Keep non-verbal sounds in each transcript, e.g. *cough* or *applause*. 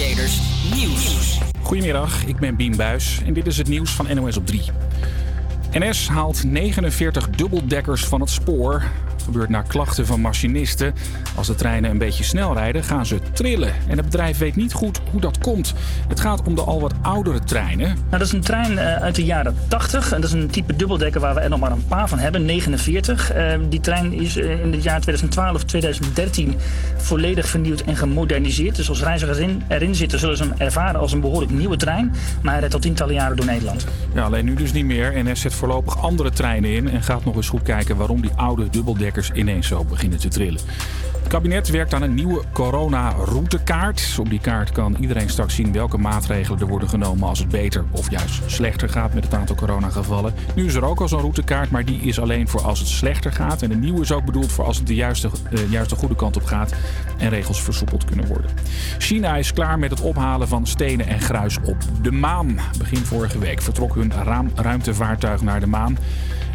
Nieuws. Goedemiddag, ik ben Bien Buis en dit is het nieuws van NOS op 3. NS haalt 49 dubbeldekkers van het spoor gebeurt naar klachten van machinisten. Als de treinen een beetje snel rijden, gaan ze trillen. En het bedrijf weet niet goed hoe dat komt. Het gaat om de al wat oudere treinen. Nou, dat is een trein uh, uit de jaren 80. En dat is een type dubbeldekker waar we er nog maar een paar van hebben, 49. Uh, die trein is uh, in het jaar 2012, 2013 volledig vernieuwd en gemoderniseerd. Dus als reizigers in, erin zitten, zullen ze hem ervaren als een behoorlijk nieuwe trein. Maar hij rijdt al tientallen jaren door Nederland. Ja, alleen nu dus niet meer. NS zet voorlopig andere treinen in en gaat nog eens goed kijken waarom die oude ineens zo beginnen te trillen. Het kabinet werkt aan een nieuwe corona-routekaart. Op die kaart kan iedereen straks zien welke maatregelen er worden genomen als het beter of juist slechter gaat met het aantal coronagevallen. Nu is er ook al zo'n routekaart, maar die is alleen voor als het slechter gaat. En de nieuwe is ook bedoeld voor als het de juiste, uh, juiste goede kant op gaat en regels versoepeld kunnen worden. China is klaar met het ophalen van stenen en gruis op de maan. Begin vorige week vertrok hun ruimtevaartuig naar de maan.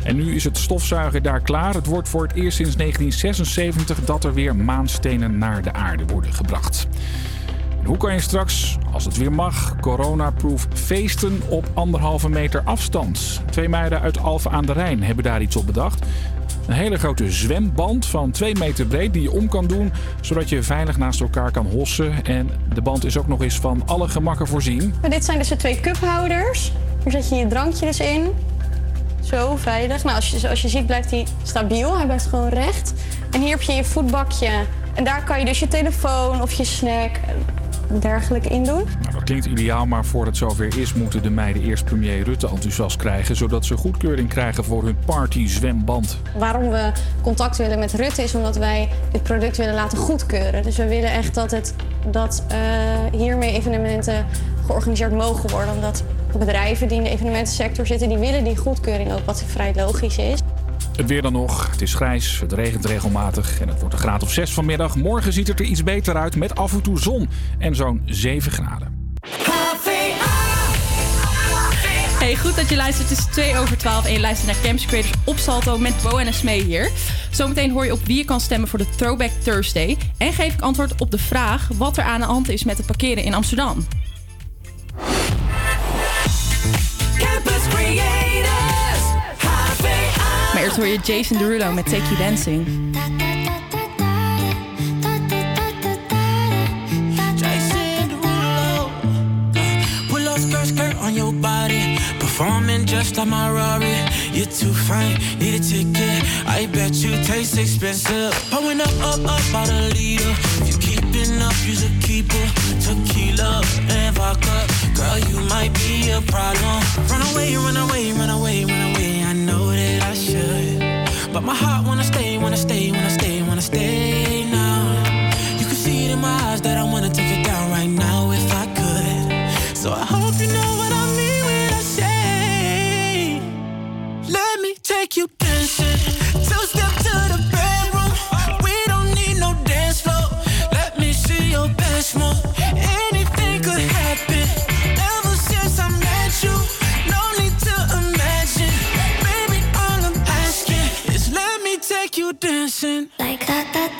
En nu is het stofzuigen daar klaar. Het wordt voor het eerst sinds 1976 dat er weer maanstenen naar de aarde worden gebracht. En hoe kan je straks, als het weer mag, coronaproof feesten op anderhalve meter afstand? Twee meiden uit Alphen aan de Rijn hebben daar iets op bedacht. Een hele grote zwemband van 2 meter breed die je om kan doen, zodat je veilig naast elkaar kan hossen. En de band is ook nog eens van alle gemakken voorzien. dit zijn dus de twee cuphouders. Hier zet je je drankje dus in. Zo veilig. Nou, als je, zoals je ziet blijft hij stabiel. Hij blijft gewoon recht. En hier heb je je voetbakje. En daar kan je dus je telefoon of je snack dergelijke in doen. Nou, dat klinkt ideaal, maar voor het zover is... moeten de meiden eerst premier Rutte enthousiast krijgen... zodat ze goedkeuring krijgen voor hun party-zwemband. Waarom we contact willen met Rutte is omdat wij dit product willen laten goedkeuren. Dus we willen echt dat, het, dat uh, hiermee evenementen georganiseerd mogen worden. Omdat bedrijven die in de evenementensector zitten, die willen die goedkeuring ook, wat vrij logisch is. Het weer dan nog. Het is grijs, het regent regelmatig en het wordt een graad of 6 vanmiddag. Morgen ziet het er iets beter uit met af en toe zon en zo'n 7 graden. Hey, goed dat je luistert. Het is 2 over 12 en je luistert naar Campus Creators op Salto met Bo en Smee hier. Zometeen hoor je op wie je kan stemmen voor de Throwback Thursday. En geef ik antwoord op de vraag wat er aan de hand is met het parkeren in Amsterdam. Eerst hoor je Jason Derulo met Take You Dancing. Just like my Rari. You're too fine, need a ticket. I bet you taste expensive. Up, up, up, out a leader. You keeping up, you's a keeper. Tequila and vodka. Girl, you might be a problem. Run away, run away, run away, run away. I know that I should. But my heart wanna stay, wanna stay, wanna stay, wanna stay now. You can see it in my eyes that I wanna take it down right now if I could. So I hope you know what I mean when I say, Let me take you dancing. Two step dancing. Like that, that.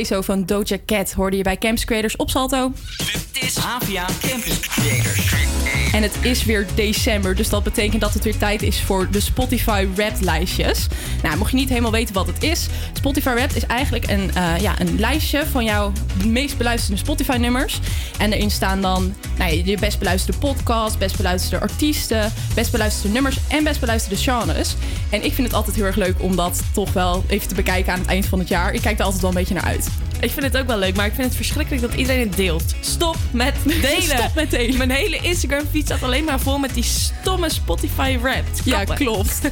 Say So van Doja Cat hoorde je bij Camps Creators op Salto. Dit is Avia Campus Creators. En het is weer december, dus dat betekent dat het weer tijd is voor de Spotify Wrapped lijstjes. Nou, mocht je niet helemaal weten wat het is, Spotify Wrapped is eigenlijk een, eh, ja, een lijstje van jouw meest beluisterde Spotify nummers. En erin staan dan nou, je best beluisterde podcast, best beluisterde artiesten, best beluisterde nummers en best beluisterde genres. En ik vind het altijd heel erg leuk om dat toch wel even te bekijken aan het eind van het jaar. Ik kijk er altijd wel een beetje naar uit. Ik vind het ook wel leuk, maar ik vind het verschrikkelijk dat iedereen het deelt. Stop met *laughs* delen. Stop met delen. Mijn hele Instagram feed staat alleen maar vol met die stomme Spotify Wrapped. Ja, klopt. *laughs*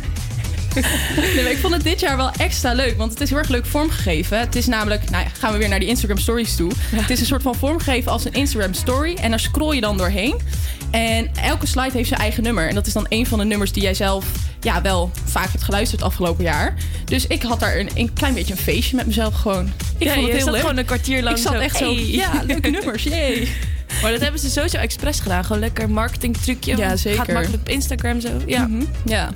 Nee, ik vond het dit jaar wel extra leuk, want het is heel erg leuk vormgegeven. Het is namelijk, nou ja, gaan we weer naar die Instagram stories toe. Het is een soort van vormgegeven als een Instagram story en daar scroll je dan doorheen. En elke slide heeft zijn eigen nummer. En dat is dan een van de nummers die jij zelf ja, wel vaak hebt geluisterd het afgelopen jaar. Dus ik had daar een, een klein beetje een feestje met mezelf gewoon. Ik Ja, vond het heel zat leuk. gewoon een kwartier lang ik zat zo, echt zo, ja, leuke nummers, *laughs* jee. Maar dat hebben ze sowieso expres gedaan. Gewoon lekker marketing trucje. Ja, zeker. Gaat makkelijk op Instagram zo. Ja. Mhm, ja.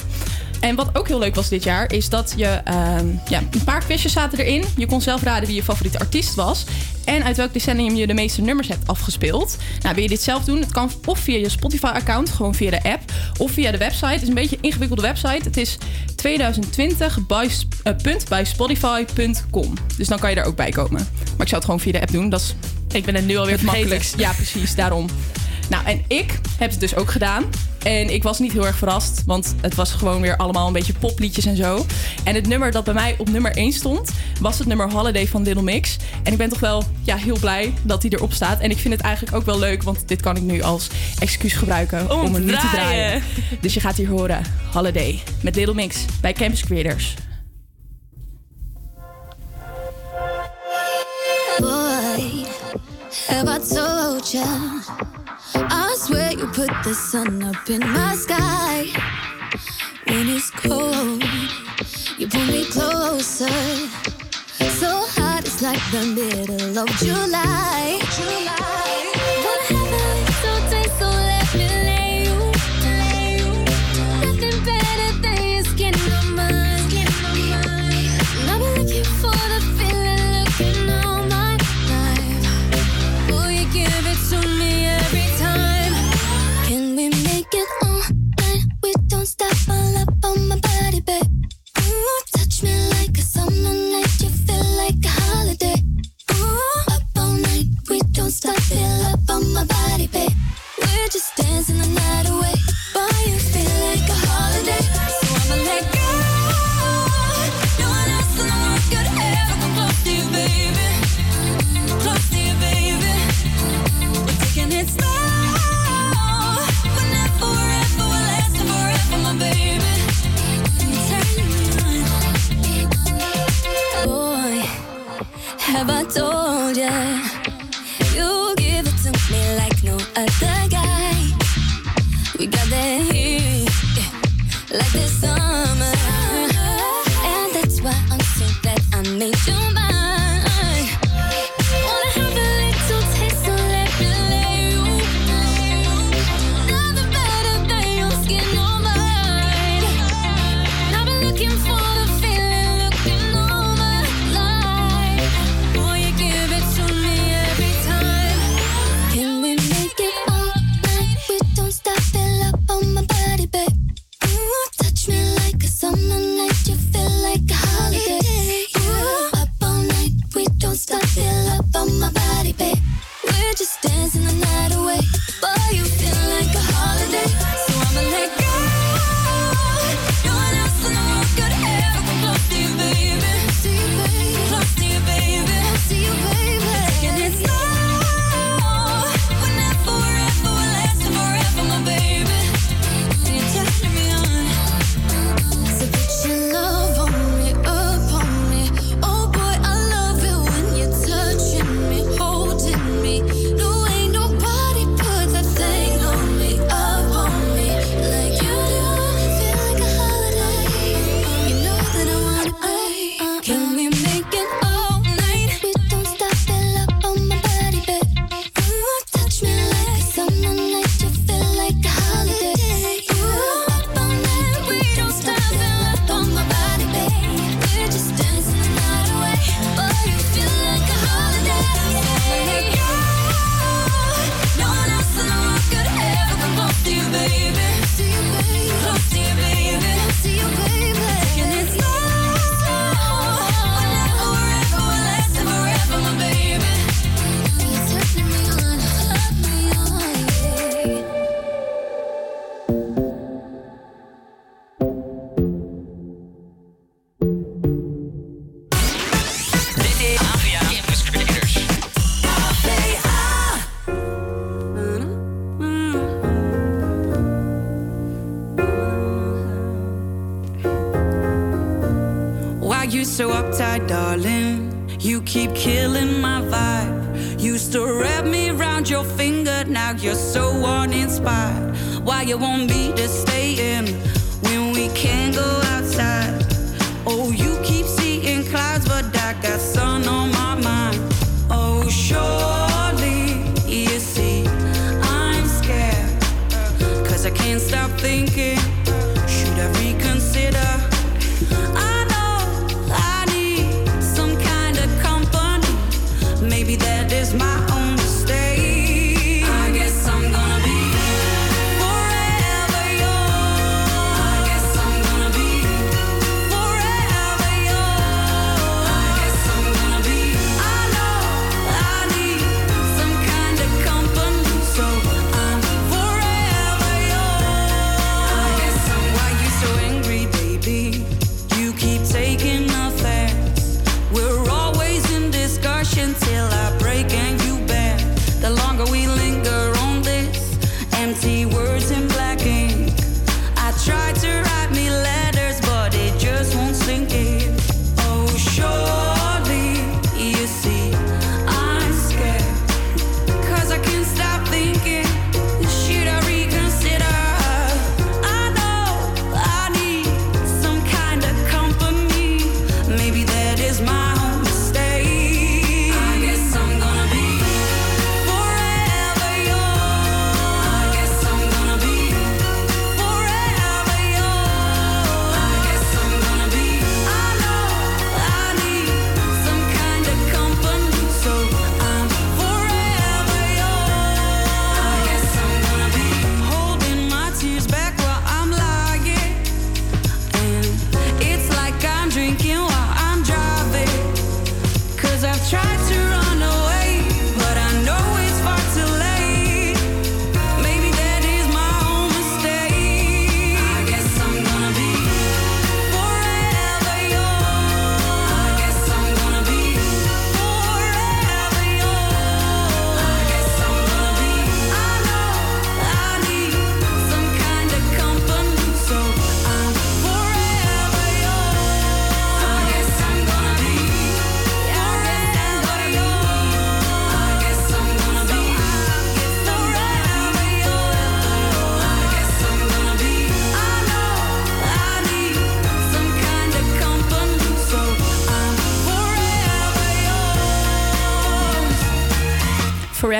En wat ook heel leuk was dit jaar, is dat je ehm, ja, een paar quizjes zaten erin. Je kon zelf raden wie je favoriete artiest was. En uit welk decennium je de meeste nummers hebt afgespeeld. Nou, wil je dit zelf doen? Het kan of via je Spotify-account, gewoon via de app. Of via de website. Het is een beetje een ingewikkelde website. Het is 2020 by, eh, punt bij spotify.com. Dus dan kan je er ook bij komen. Maar ik zou het gewoon via de app doen. Dat is Ik ben het nu alweer het makkelijkst. Ja, precies, daarom. Nou, en ik heb het dus ook gedaan. En ik was niet heel erg verrast, want het was gewoon weer allemaal een beetje popliedjes en zo. En het nummer dat bij mij op nummer 1 stond, was het nummer Holiday van Little Mix. En ik ben toch wel ja, heel blij dat die erop staat. En ik vind het eigenlijk ook wel leuk, want dit kan ik nu als excuus gebruiken om, Om hem te niet te draaien. Dus je gaat hier horen Holiday met Little Mix bij Campus Creators. Boy, have I told ya? I swear you put the sun up in my sky. When it's cold, you pull me closer. So hot, it's like the middle of July. Wanna stop. Feel up on my body, babe. We're just dancing the night away. You want me to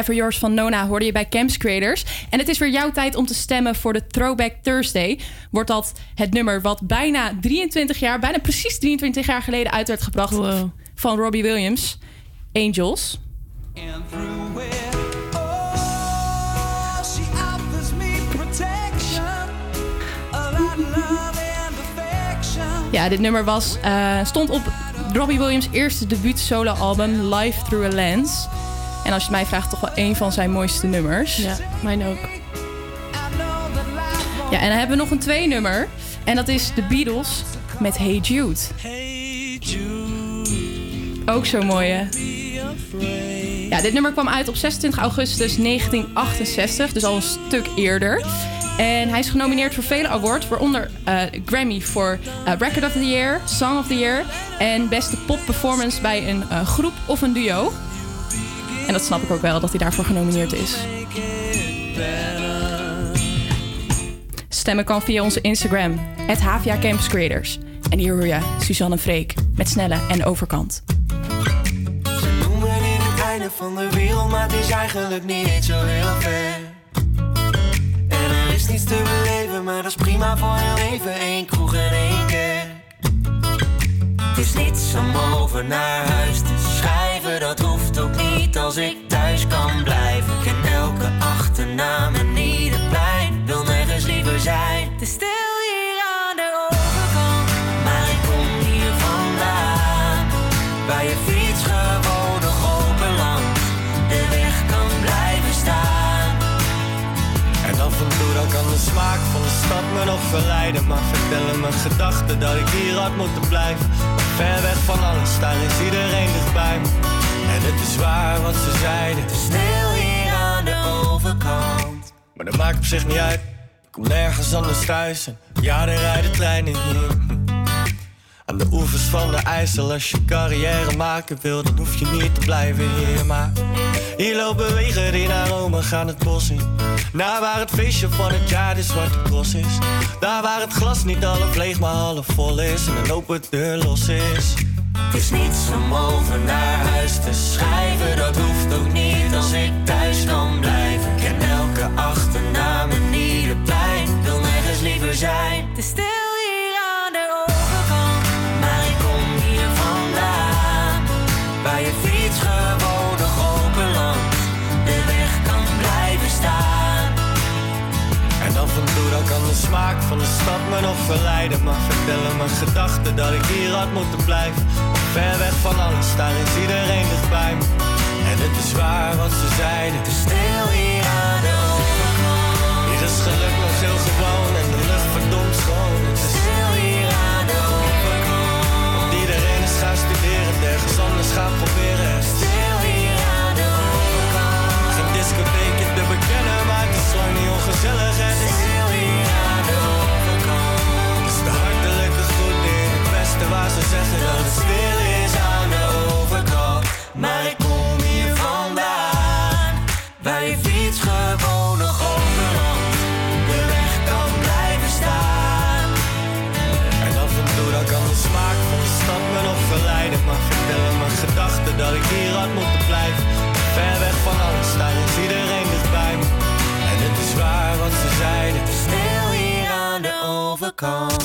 Forever Yours van Nona hoorde je bij Camps Creators. En het is weer jouw tijd om te stemmen voor de Throwback Thursday. Wordt dat het nummer wat bijna 23 jaar, bijna precies 23 jaar geleden uit werd gebracht van Robbie Williams. Angels. Ja, dit nummer was, eh, stond op Robbie Williams' eerste debuut solo-album Live Through a Lens. En als je het mij vraagt, toch wel een van zijn mooiste nummers. Ja, mijn ook. Ja, en dan hebben we nog een twee nummer. En dat is The Beatles met Hey Jude. Ook zo mooi, hè? Ja, dit nummer kwam uit op 26 augustus 1968, dus al een stuk eerder. En hij is genomineerd voor vele awards, waaronder eh, Grammy voor eh, Record of the Year, Song of the Year en beste pop performance bij een eh, groep of een duo. En dat snap ik ook wel dat hij daarvoor genomineerd is. Stemmen kan via onze Instagram, het HVA Campus. En hier hoor je Suzanne Freek met Snelle en Overkant. noemen dit het einde van de wereld, maar het is eigenlijk niet zo heel ver. En er is niets te beleven, maar dat is prima voor heel even. Eén kroeg en één kerk. Het is niets om over naar huis te dat hoeft ook niet als ik thuis kan blijven. Ik ken elke achternaam en ieder plein, wil nergens liever zijn. Is stil hier aan de overkant, maar ik kom hier vandaan. Waar je fiets gewoon nog open langs de weg kan blijven staan. En af en toe dan kan de smaak van de stad me nog verleiden. Maar vertellen mijn gedachten dat ik hier had moeten blijven. Ver weg van alles, daar is iedereen dichtbij me. En het is waar wat ze zeiden. Stil hier aan de overkant. Maar dat maakt op zich niet uit. Ik kom nergens anders thuis. En ja, er rijden treinen hier. *laughs* Aan de oevers van de IJssel, als je carrière maken wilt, dan hoef je niet te blijven hier. Maar hier lopen wegen die naar Rome gaan het bos in. Naar waar het feestje van het jaar de zwarte cross is. Daar waar het glas niet half leeg, maar half vol is. En een open deur los is. Het is niets om over naar huis te schrijven. Dat hoeft ook niet als ik thuis kan blijven. Ik ken elke achternaam en ieder plein. Wil nergens liever zijn. Is stil smaak van de stad me nog verleiden. Maar vertellen mijn gedachten dat ik hier had moeten blijven. Ver weg van alles, daar is iedereen dichtbij me. En het is waar wat ze zeiden. Het is stil hier aan de overkant. Hier is geluk nog heel gewoon en de lucht verdomd schoon. De overkant.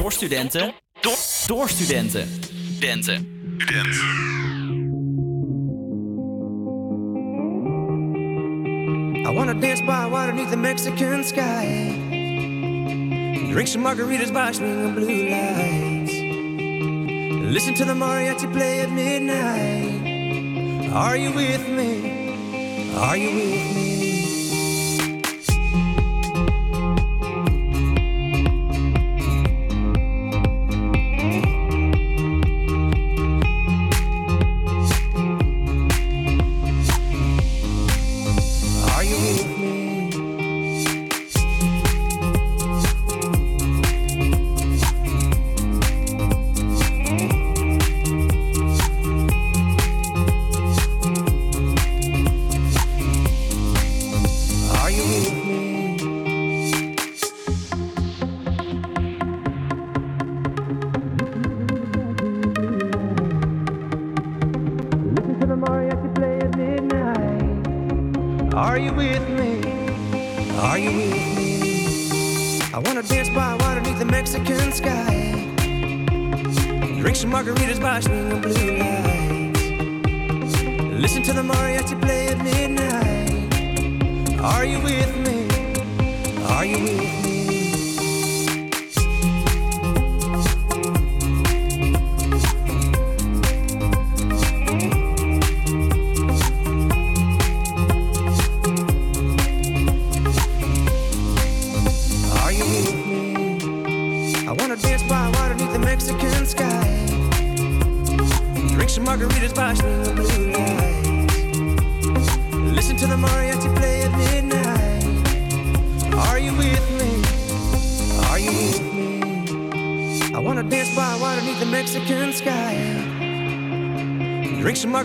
Voor studenten. Door, door studenten. Studenten. I wanna dance by water beneath the Mexican sky. Drink some margaritas by swinging blue lights. Listen to the mariachi play at midnight. Are you with me? Are you with me?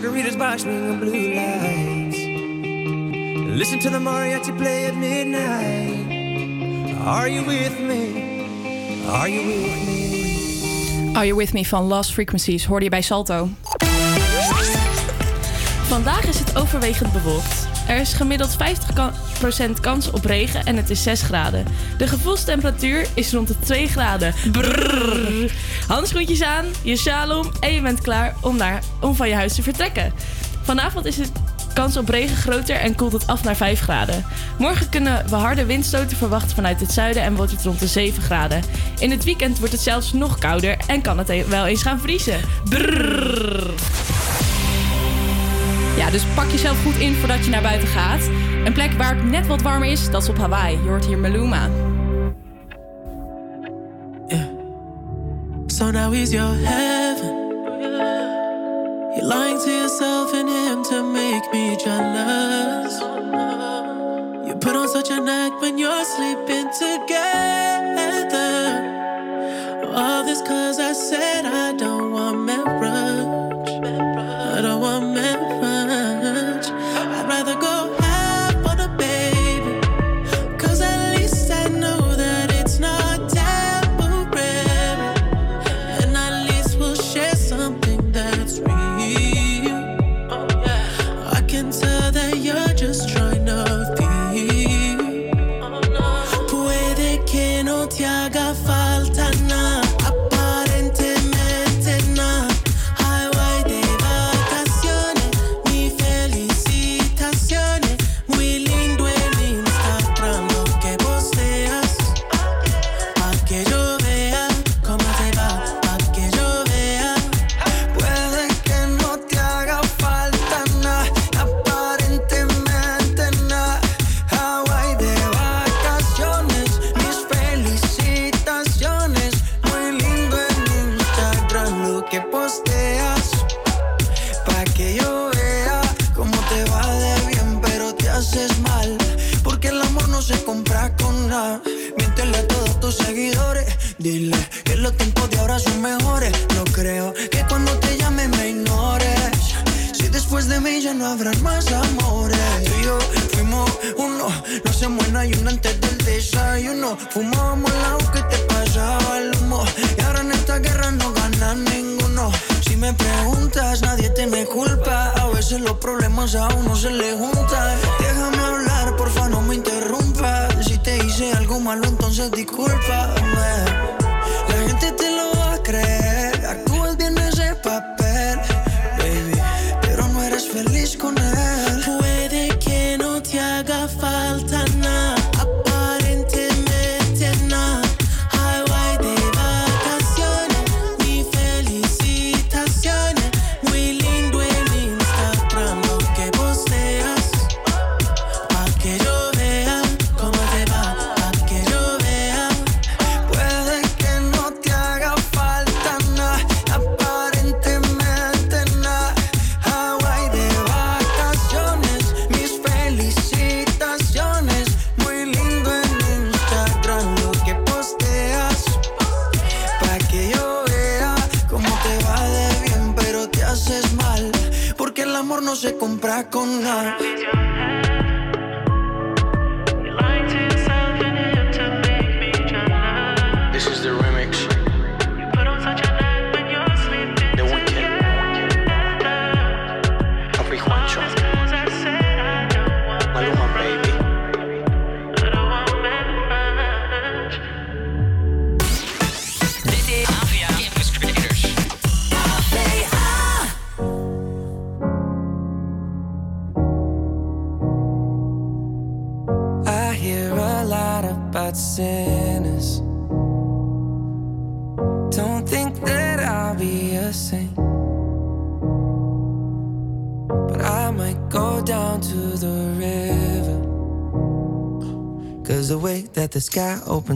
Margaritas by swinging blue lights. Listen to the mariachi play at midnight. Are you with me? Are you with me? Are You With Me van Lost Frequencies hoorde je bij Salto. Vandaag is het overwegend bewolkt. Er is gemiddeld 50% kans op regen en het is 6 graden. De gevoelstemperatuur is rond de 2 graden. Brrr. Handschoentjes aan, je sjaal om en je bent klaar om, naar, om van je huis te vertrekken. Vanavond is het kans op regen groter en koelt het af naar 5 graden. Morgen kunnen we harde windstoten verwachten vanuit het zuiden en wordt het rond de 7 graden. In het weekend wordt het zelfs nog kouder en kan het e- wel eens gaan vriezen. Ja, dus pak jezelf goed in voordat je naar buiten gaat. Een plek waar het net wat warmer is, dat is op Hawaii. Je hoort hier Maluma. now he's your heaven. You're lying to yourself and him to make me jealous. You put on such an act when you're sleeping together. All this cause I said.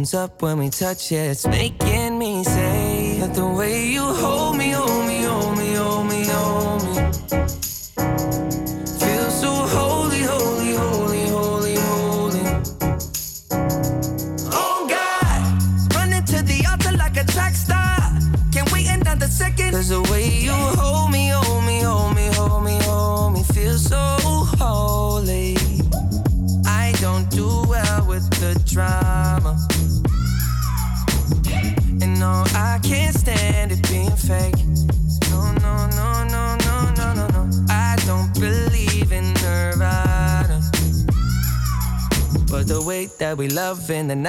warms up when we touch it. It's making me say that the way you hold me. Oh,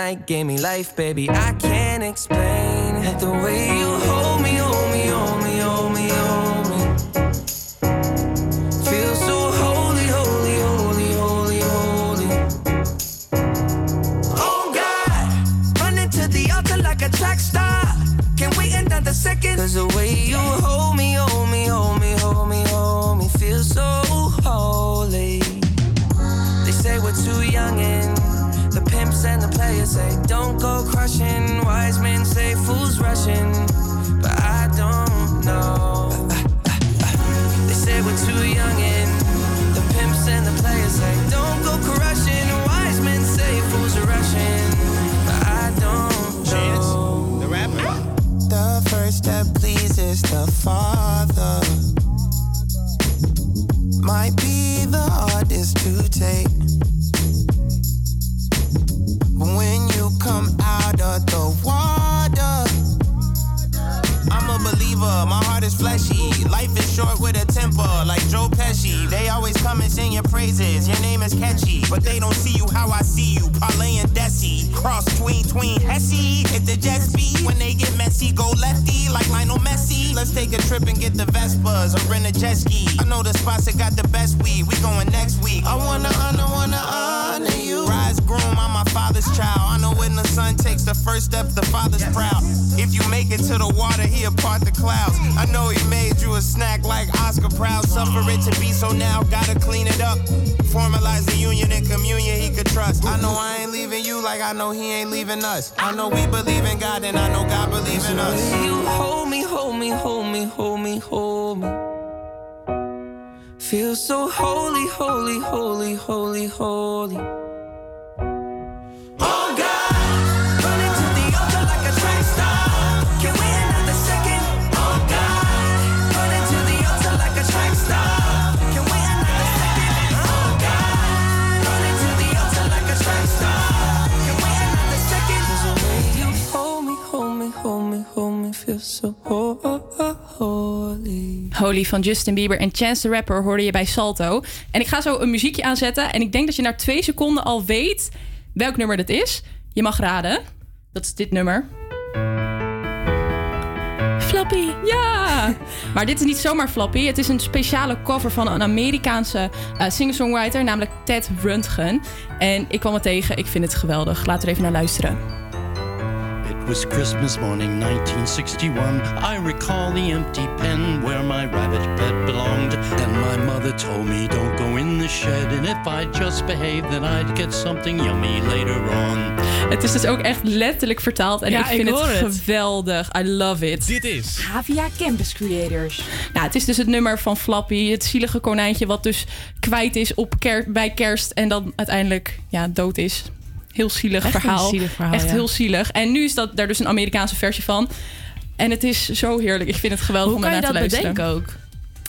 night gave me life, baby. I can't but they don't see you how I see you. Parlay and Desi, cross tween tween Hesse. Hit the jet speed when they get messy. Go lefty like Lionel Messi. Let's take a trip and get the Vespas or rent a jet ski. I know the spots that got the best weed. We going next week. I wanna honor, wanna honor you. Rise groom, I'm my father's child. I know when the son takes the first step, the father's proud. If you make it to the water, he'll part the clouds. I know he made you a snack like Oscar Proud. Suffer it to be so now, gotta clean it up. Formalize the union and communion he could trust. I know I ain't leaving you like I know he ain't leaving us. I know we believe in God and I know God believes in us. You hold me, hold me, hold me, hold me, hold me. Feel so holy, holy, holy, holy, holy. Feel so holy. Holy van Justin Bieber en Chance the Rapper hoorde je bij Salto. En ik ga zo een muziekje aanzetten. En ik denk dat je na twee seconden al weet welk nummer dat is. Je mag raden. Dat is dit nummer. Flappy. Ja! maar dit is niet zomaar Flappy. Het is een speciale cover van een Amerikaanse eh, singer-songwriter, namelijk Ted Rundgren. En ik kwam het tegen. Ik vind het geweldig. Laten we er even naar luisteren. It was Christmas morning 1961. I recall the empty pen where my rabbit bed belonged. And my mother told me, don't go in the shed. And if I just behaved, then I'd get something yummy later on. Het is dus ook echt letterlijk vertaald. En Ja, ik vind ik het, het. geweldig. I love it. Dit is Havia Campus Creators. Nou, het is dus het nummer van Flappy. Het zielige konijntje wat dus kwijt is op ker bij kerst. En dan uiteindelijk ja, dood is. Heel zielig Echt verhaal. zielig verhaal, Echt ja. heel zielig. En nu is dat daar dus een Amerikaanse versie van. En het is zo heerlijk. Ik vind het geweldig Hoe om kan je dat te luisteren. bedenken ook?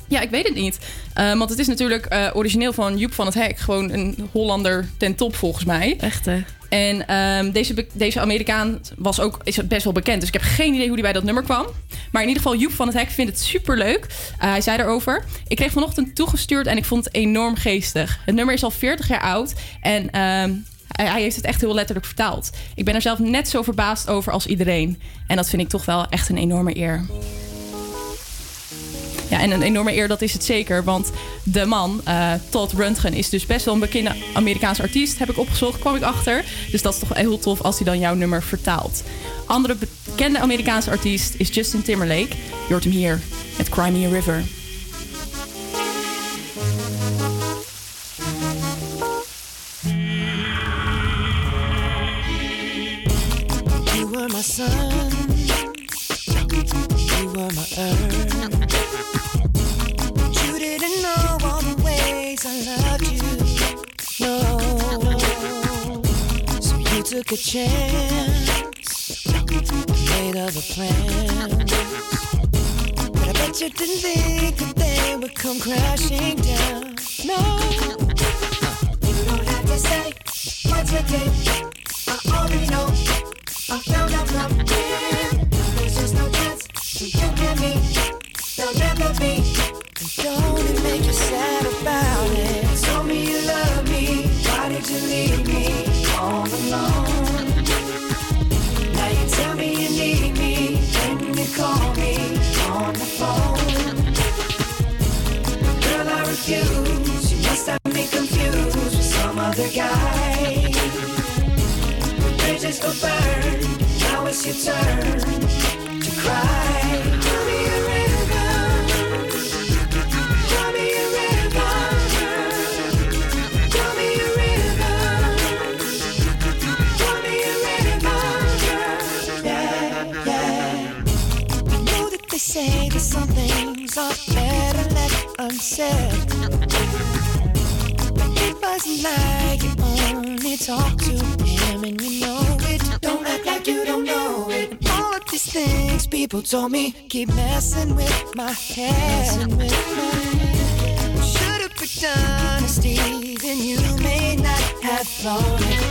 Ja, ik weet het niet. Eh, want het is natuurlijk eh, origineel van Joep van het Hek. Gewoon een Hollander ten top volgens mij. Echt hè? En ehm, deze, deze Amerikaan was ook, is best wel bekend. Dus ik heb geen idee hoe hij bij dat nummer kwam. Maar in ieder geval, Joep van het Hek vindt het superleuk. Uh, hij zei erover. Ik kreeg vanochtend toegestuurd en ik vond het enorm geestig. Het nummer is al 40 jaar oud. En ehm, hij, hij heeft het echt heel letterlijk vertaald. Ik ben er zelf net zo verbaasd over als iedereen. En dat vind ik toch wel echt een enorme eer. Ja, en een enorme eer, dat is het zeker. Want de man, eh, Todd Rundgren, is dus best wel een bekende Amerikaanse artiest. Heb ik opgezocht, kwam ik achter. Dus dat is toch heel tof als hij dan jouw nummer vertaalt. Andere bekende Amerikaanse artiest is Justin Timberlake. Je hoort hem hier met Cry Me a River. Sun, you were my earth. You didn't know all the ways I loved you. No, so you took a chance, made other plans. But I bet you didn't think that they would come crashing down. No, you don't have to say what you did. I already know. I found out from him. There's just no chance you and me. There'll never be. Don't it make you sad about it? Told me you love me. Why did you leave me all alone? Now you tell me you need me. When you call me on the phone. Girl, I refuse. You must have me confused with some other guy. Burn. Now it's your turn to cry. Me a me a me a me a. Yeah, yeah. I know that they say that some things are better left unsaid. Wasn't like you only talk to him and you know it. Don't act like you don't know it. And all of these things people told me keep messing with my head. Should have picked honesty, then you may not have thrown it.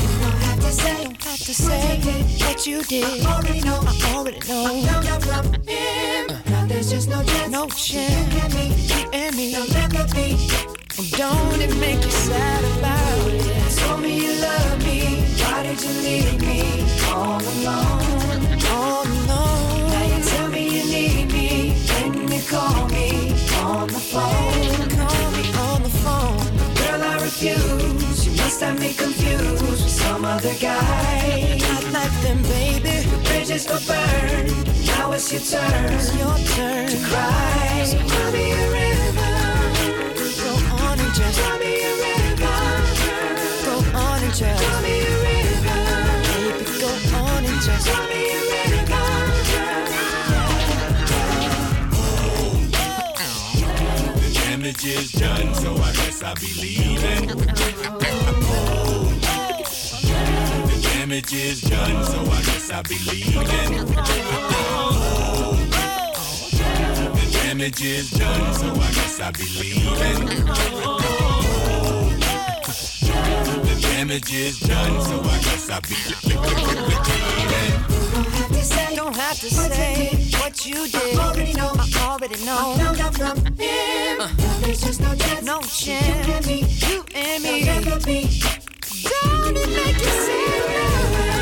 You don't have to say, say what you did. I already know. I already know. I found out from him. Now there's just no chance. No chance. You and me. You and me. There'll never be. Don't it make you sad about it? Told me you love me. Why did you leave me all alone? All alone. Now you tell me you need me. When you call me on the phone. Call me on the phone. Girl, I refuse. You must have me confused with some other guy. Not like them, baby. Bridges were burned. Now it's your turn. It's your turn to cry. So cry me a river. Just cry me a river. Baby, go on and just cry me a river. The damage is done, so I guess I'll be leaving. The damage is done, so I guess I'll be leaving. The damage is done, so I guess I'll be leaving. The damage is done, so I guess I'll be leaving. have to say, don't have to say what you did. I already know, I already know. I found out from him. Now there's just no chance, no chance. You and me, you and me. There'll never be. Don't it make you sad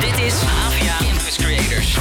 Dit is AVA Campus Creators.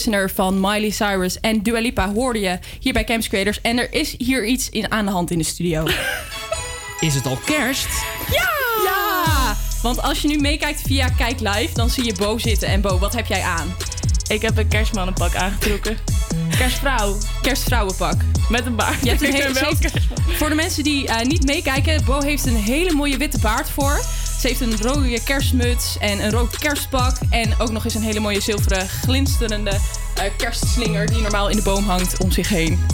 Prisoner van Miley Cyrus en Dua Lipa hoorde je hier bij Camps Creators. En er is hier iets in, aan de hand in de studio. *laughs* Is het al kerst? Ja! Ja! Want als je nu meekijkt via Kijk Live, dan zie je Bo zitten. En Bo, wat heb jij aan? Ik heb een kerstmannenpak aangetrokken. Kerstvrouw. Kerstvrouwenpak. Met een baard. Je hebt een Ik hele, heeft- voor de mensen die eh, niet meekijken, Bo heeft een hele mooie witte baard voor. Ze heeft een rode kerstmuts en een rood kerstpak. En ook nog eens een hele mooie zilveren glinsterende eh, kerstslinger die normaal in de boom hangt om zich heen.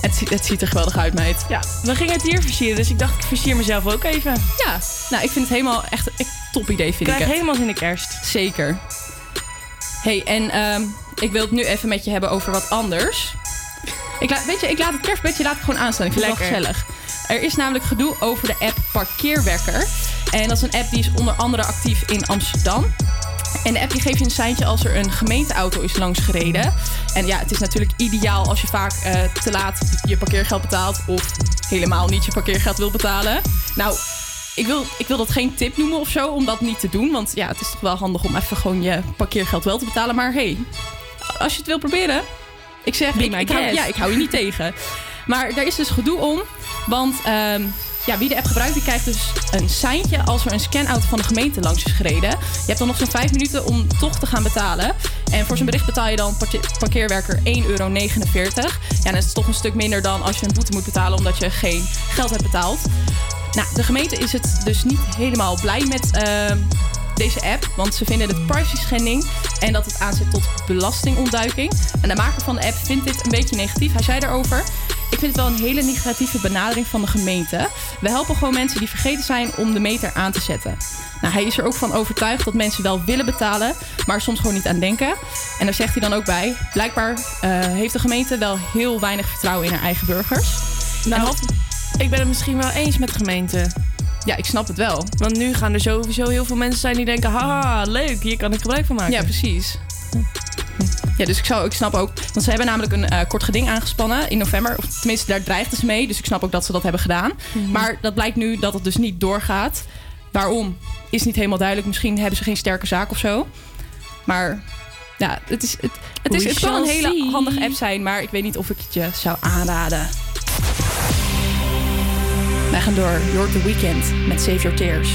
Het, ziet- het ziet er geweldig uit, meid. Ja, we gingen het hier versieren, dus ik dacht ik versier mezelf ook even. Ja, nou ik vind het helemaal echt een top idee, vind Krijg ik. het. helemaal zin in de kerst. Zeker. hey, en ehm, ik wil het nu even met je hebben over wat anders. Ik laat, weet je, ik laat het kerstbedje laat ik gewoon aanstaan. Ik vind het wel gezellig. Er is namelijk gedoe over de app Parkeerwekker. En dat is een app die is onder andere actief in Amsterdam. En de app die geeft je een seintje als er een gemeenteauto is langsgereden. En ja, het is natuurlijk ideaal als je vaak eh, te laat je parkeergeld betaalt... of helemaal niet je parkeergeld wil betalen. Nou, ik wil, ik wil dat geen tip noemen of zo om dat niet te doen. Want ja, het is toch wel handig om even gewoon je parkeergeld wel te betalen. Maar hey, als je het wil proberen, ik zeg, ik, ik hou, ja, ik hou je niet tegen. Maar daar is dus gedoe om. Want ehm, ja, wie de app gebruikt, die krijgt dus een seintje als er een scanauto van de gemeente langs is gereden. Je hebt dan nog zo'n vijf minuten om toch te gaan betalen. En voor zo'n bericht betaal je dan parke- parkeerwerker 1,49 euro. Ja, dat is toch een stuk minder dan als je een boete moet betalen omdat je geen geld hebt betaald. Nou, de gemeente is het dus niet helemaal blij met ehm, deze app. Want ze vinden het privacy schending en dat het aanzet tot belastingontduiking. En de maker van de app vindt dit een beetje negatief. Hij zei daarover. Ik vind het wel een hele negatieve benadering van de gemeente. We helpen gewoon mensen die vergeten zijn om de meter aan te zetten. Nou, hij is er ook van overtuigd dat mensen wel willen betalen, maar soms gewoon niet aan denken. En daar zegt hij dan ook bij. Blijkbaar eh, heeft de gemeente wel heel weinig vertrouwen in haar eigen burgers. Nou, ik ben het misschien wel eens met de gemeente. Ja, ik snap het wel. Want nu gaan er sowieso heel veel mensen zijn die denken... haha, leuk, hier kan ik gebruik van maken. Ja, precies. Ja, dus ik, zou, ik snap ook... Want ze hebben namelijk een eh, kort geding aangespannen in november. Of tenminste, daar dreigden ze mee. Dus ik snap ook dat ze dat hebben gedaan. Mhm. Maar dat blijkt nu dat het dus niet doorgaat. Waarom? Is niet helemaal duidelijk. Misschien hebben ze geen sterke zaak of zo. Maar ja, het, is, het, het, is, het kan een hele see. handige app zijn. Maar ik weet niet of ik het je zou aanraden. Wij gaan door. You're the Weekend met Save Your Tears.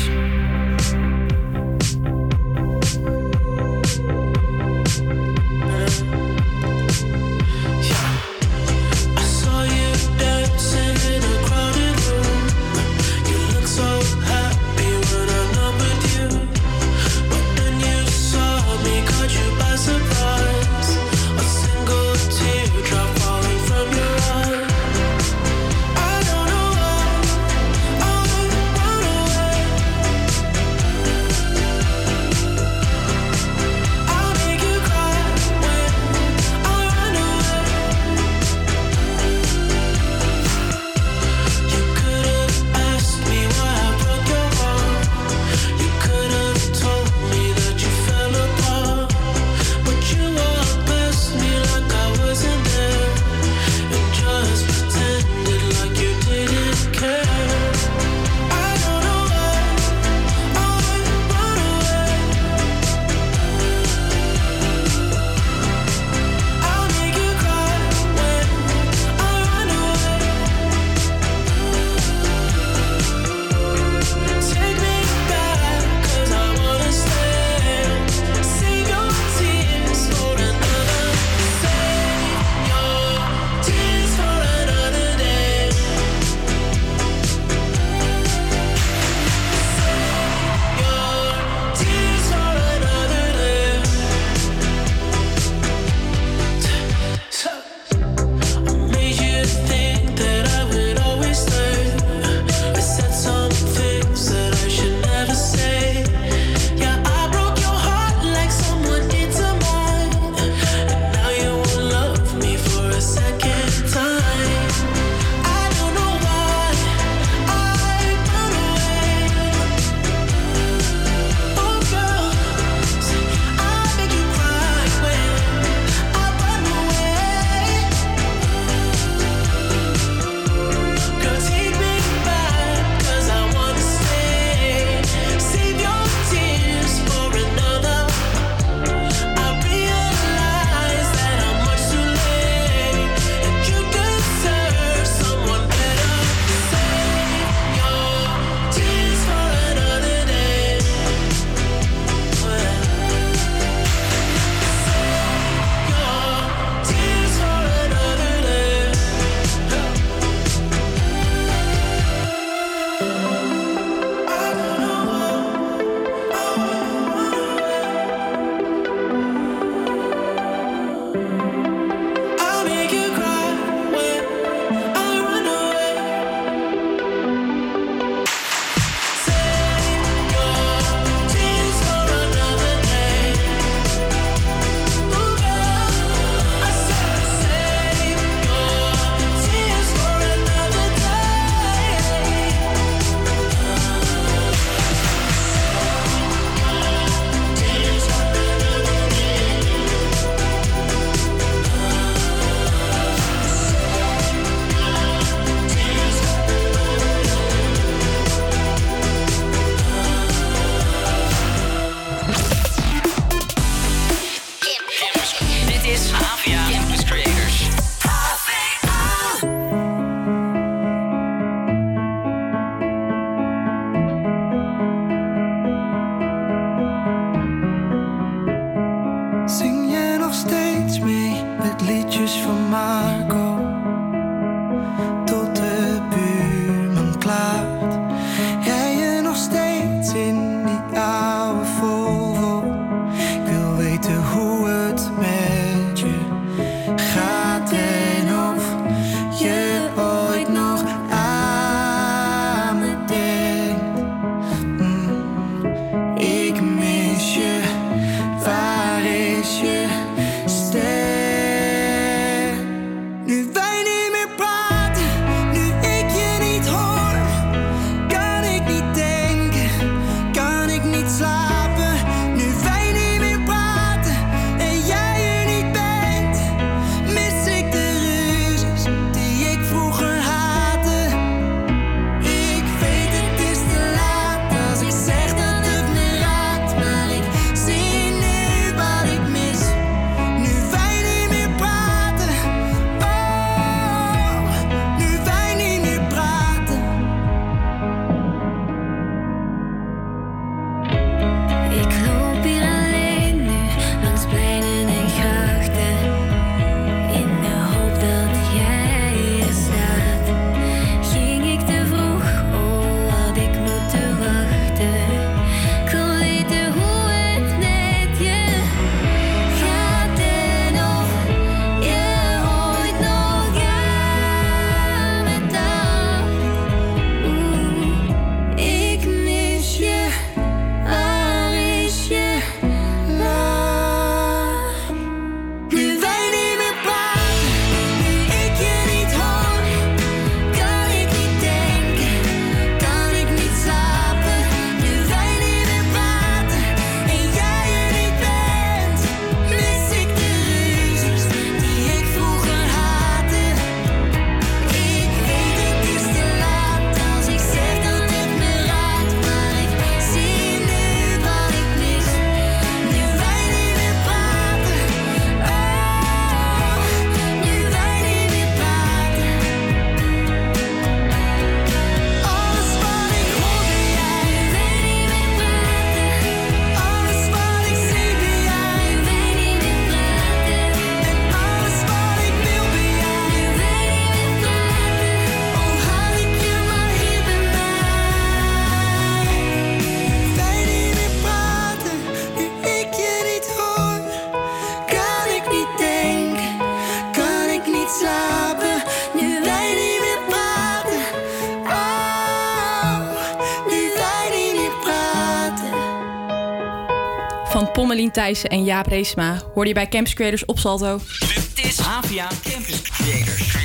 Thijssen en Jaap Reesma hoorde je bij Campus Creators op Salto. Het is AVA Campus Creators.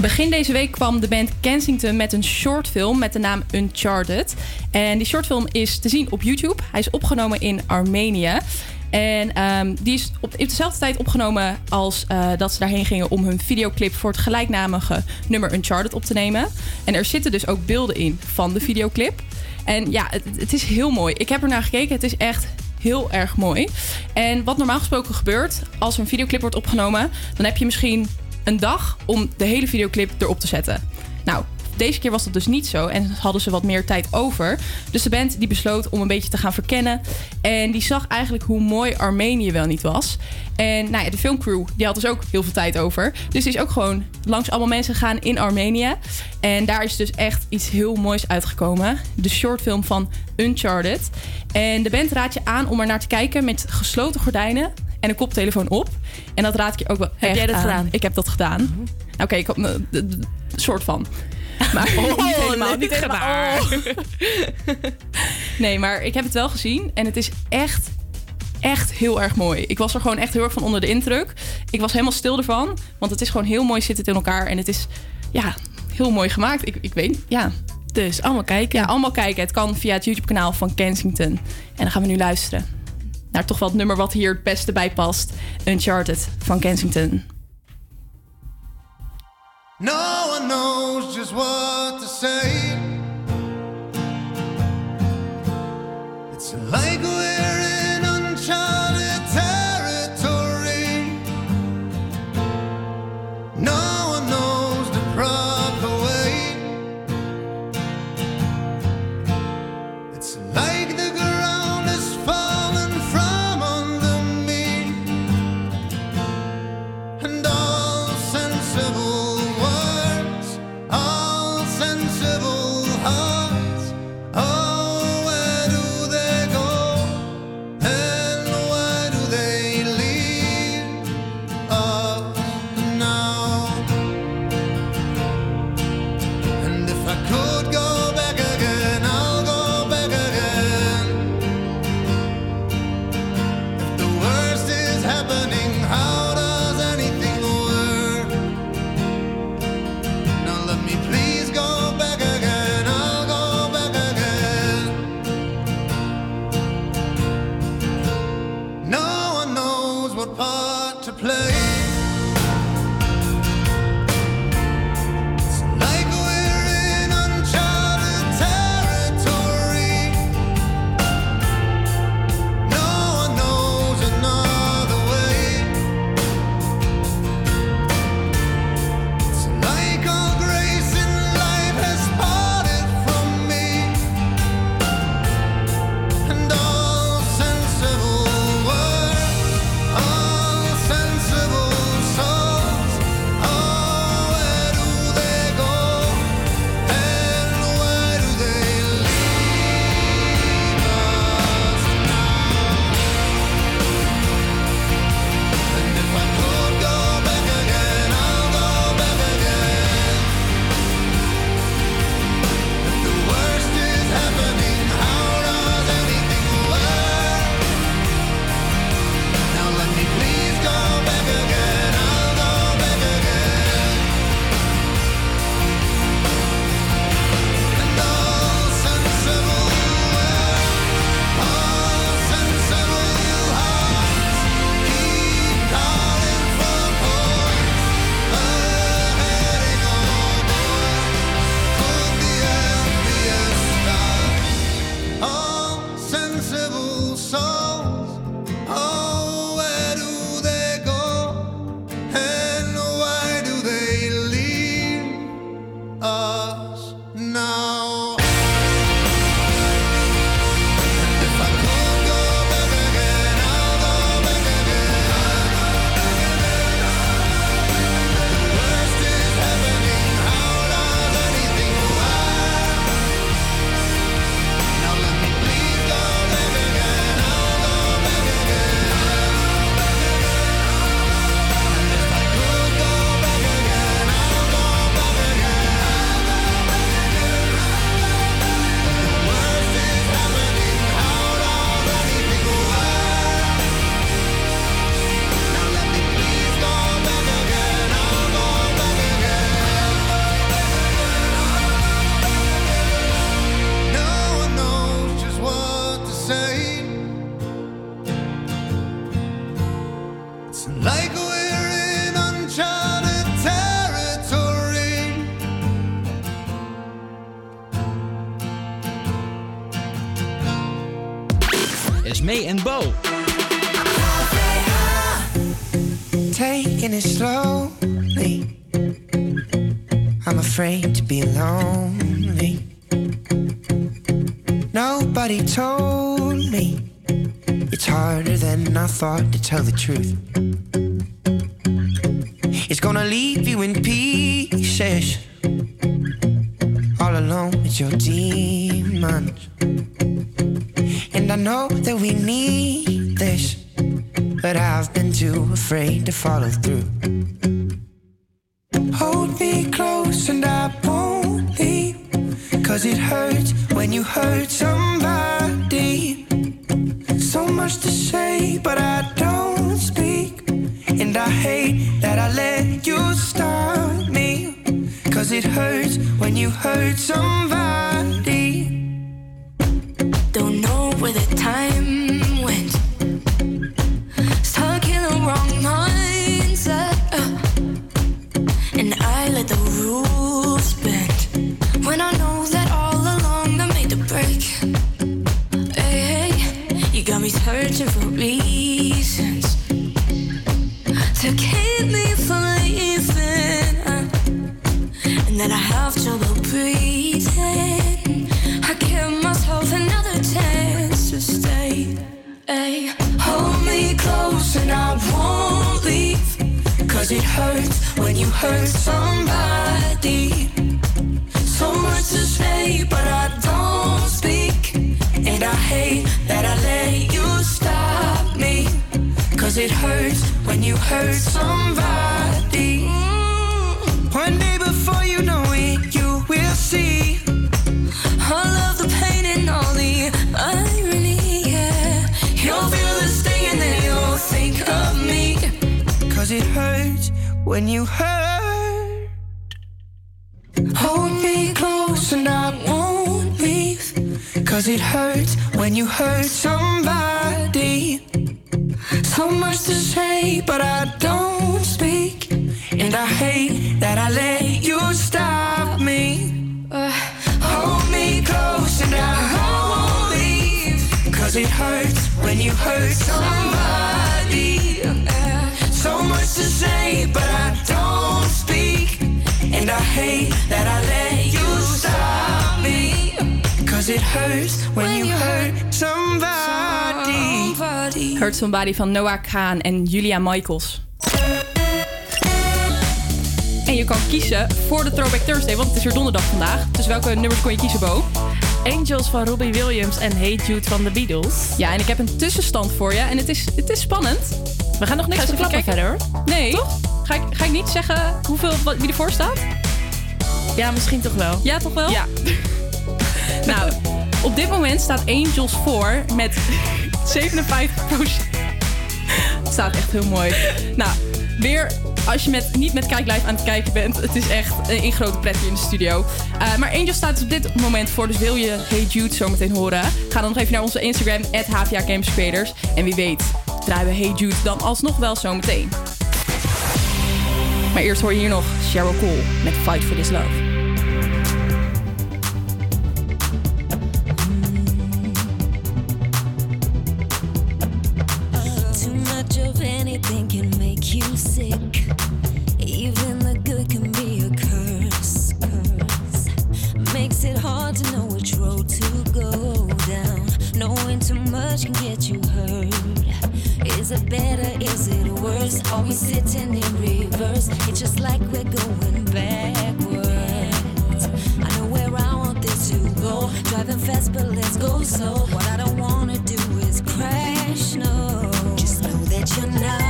Begin deze week kwam de band Kensington met een shortfilm met de naam Uncharted. En die shortfilm is te zien op YouTube. Hij is opgenomen in Armenië. En ehm, die is op, op dezelfde tijd opgenomen als eh, dat ze daarheen gingen om hun videoclip voor het gelijknamige nummer Uncharted op te nemen. En er zitten dus ook beelden in van de videoclip. En ja, het, het is heel mooi. Ik heb er naar gekeken. Het is echt heel erg mooi. En wat normaal gesproken gebeurt als een videoclip wordt opgenomen, dan heb je misschien een dag om de hele videoclip erop te zetten. Nou, deze keer was dat dus niet zo en hadden ze wat meer tijd over. Dus de band die besloot om een beetje te gaan verkennen. En die zag eigenlijk hoe mooi Armenië wel niet was. En nou ja, de filmcrew die had dus ook heel veel tijd over. Dus die is ook gewoon langs allemaal mensen gegaan in Armenië. En daar is dus echt iets heel moois uitgekomen. De shortfilm van Uncharted. En de band raadt je aan om er naar te kijken met gesloten gordijnen en een koptelefoon op. En dat raad ik je ook wel Heb echt jij dat aan. gedaan? Ik heb dat gedaan. Nou, Oké, ik had een soort van. Maar *laughs* niet helemaal, nee, niet helemaal. *laughs* nee, maar ik heb het wel gezien en het is echt, echt heel erg mooi. Ik was er gewoon echt heel erg van onder de indruk. Ik was helemaal stil ervan, want het is gewoon heel mooi zit het in elkaar en het is, ja, heel mooi gemaakt. Ik, ik weet, ja. Dus allemaal kijken. Ja, allemaal kijken. Het kan via het YouTube-kanaal van Kensington. En dan gaan we nu luisteren naar toch wel het nummer wat hier het beste bij past: Uncharted van Kensington. No one knows just what to say. It's like we're in uncharted territory. No one knows the proper way. It's like Told me it's harder than I thought to tell the truth. It's gonna leave you in pieces, all alone with your demons. And I know that we need this but I've been too afraid to follow through. Hold me close and I won't leave. Cause it hurts when you hurt somebody. Much to say, but I don't speak. And I hate that I let you stop me. Cause it hurts when you hurt somebody. Don't know where the time you searching for reasons to keep me from leaving. and then I have trouble breathing. I give myself another chance to stay. Hey, hold me close and I won't leave. Cause it hurts when you hurt somebody. So much to say, but I don't speak. And I hate that I let you stop me. Cause it hurts when you hurt somebody. One day before you know it, you will see. All of the pain and all the irony, yeah. You'll feel the sting and then you'll think of me. Cause it hurts when you hurt. Hold me close and I won't. Cause it hurts when you hurt somebody. So much to say, but I don't speak. And I hate that I let you stop me. Uh, hold me close and I won't leave. Cause it hurts when you hurt somebody. Uh, so much to say, but I don't speak. And I hate that I let you stop me. Cause it hurts when you hurt somebody. Hurt Somebody van Noah Kaan en Julia Michaels. En je kan kiezen voor de Throwback Thursday, want het is weer donderdag vandaag. Dus welke nummers kon je kiezen, Bo? Angels van Robbie Williams en Hey Jude van de Beatles. Ja, en ik heb een tussenstand voor je. En het is, het is spannend. We gaan nog niks verklappen kijken. verder, hoor. Nee. Ga ik, ga ik niet zeggen hoeveel, wat, wie ervoor staat? Ja, misschien toch wel. Ja, toch wel? Ja. Nou, op dit moment staat Angels voor met *laughs* 57 Het staat echt heel mooi. Nou, weer als je met, niet met Kijk Live aan het kijken bent. Het is echt een, grote pretje in de studio. Eh, maar Angels staat dus op dit moment voor. Dus wil je Hey Jude zo meteen horen? Ga dan nog even naar onze Instagram, HVA Campus Creators. En wie weet draaien we Hey Jude dan alsnog wel zo meteen. Maar eerst hoor je hier nog Cheryl Cole met Fight for This Love. Anything can make you sick. Even the good can be a curse. curse. Makes it hard to know which road to go down. Knowing too much can get you hurt. Is it better? Is it worse? Are we sitting in reverse? It's just like we're going backwards. I know where I want this to go. Driving fast, but let's go slow. What I don't wanna do is crash. No, just know that you're not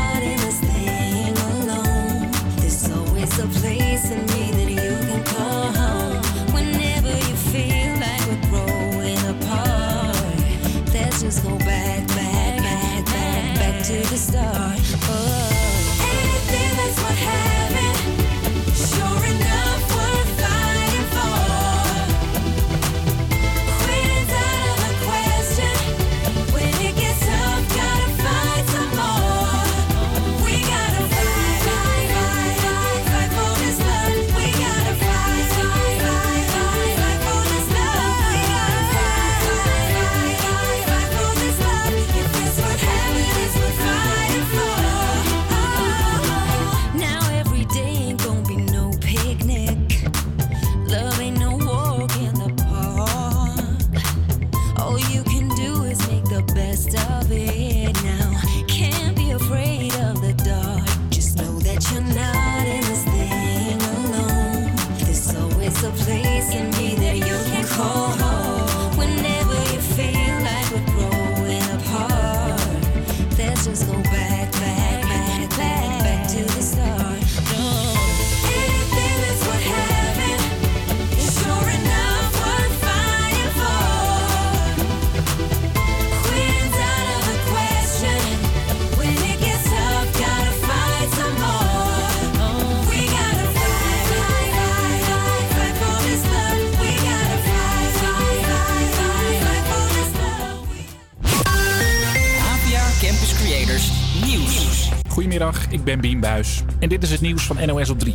ik ben Bien Buis en dit is het nieuws van NOS op 3.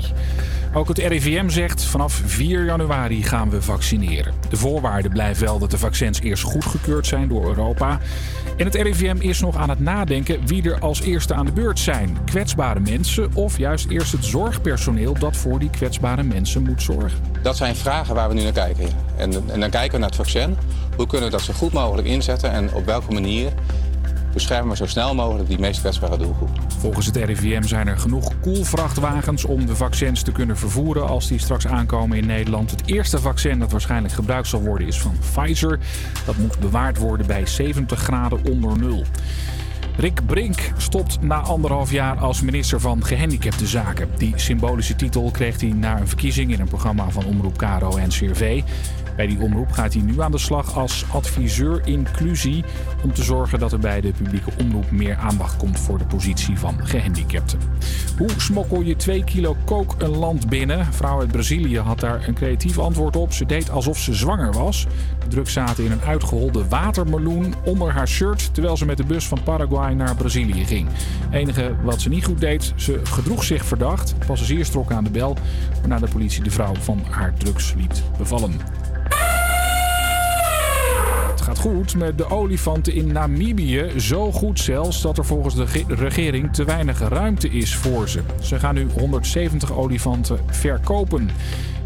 Ook het RIVM zegt vanaf 4 januari gaan we vaccineren. De voorwaarde blijft wel dat de vaccins eerst goedgekeurd zijn door Europa. En het RIVM is nog aan het nadenken wie er als eerste aan de beurt zijn. Kwetsbare mensen of juist eerst het zorgpersoneel dat voor die kwetsbare mensen moet zorgen. Dat zijn vragen waar we nu naar kijken. En, en dan kijken we naar het vaccin. Hoe kunnen we dat zo goed mogelijk inzetten en op welke manier beschermen we zo snel mogelijk die meest kwetsbare doelgroep. Volgens het RIVM zijn er genoeg koelvrachtwagens om de vaccins te kunnen vervoeren als die straks aankomen in Nederland. Het eerste vaccin dat waarschijnlijk gebruikt zal worden is van Pfizer. Dat moet bewaard worden bij 70 graden onder nul. Rick Brink stopt na anderhalf jaar als minister van Gehandicaptenzaken. Die symbolische titel kreeg hij na een verkiezing in een programma van Omroep Caro en CRV. Bij die omroep gaat hij nu aan de slag als adviseur inclusie om te zorgen dat er bij de publieke omroep meer aandacht komt voor de positie van gehandicapten. Hoe smokkel je 2 kilo kook een land binnen? Vrouw uit Brazilië had daar een creatief antwoord op. Ze deed alsof ze zwanger was. De drugs zaten in een uitgeholde watermeloen onder haar shirt terwijl ze met de bus van Paraguay naar Brazilië ging. enige wat ze niet goed deed, ze gedroeg zich verdacht. Passagiers trokken aan de bel, waarna de politie de vrouw van haar drugs liet bevallen. Gaat goed met de olifanten in Namibië. Zo goed zelfs dat er volgens de ge- regering te weinig ruimte is voor ze. Ze gaan nu 170 olifanten verkopen.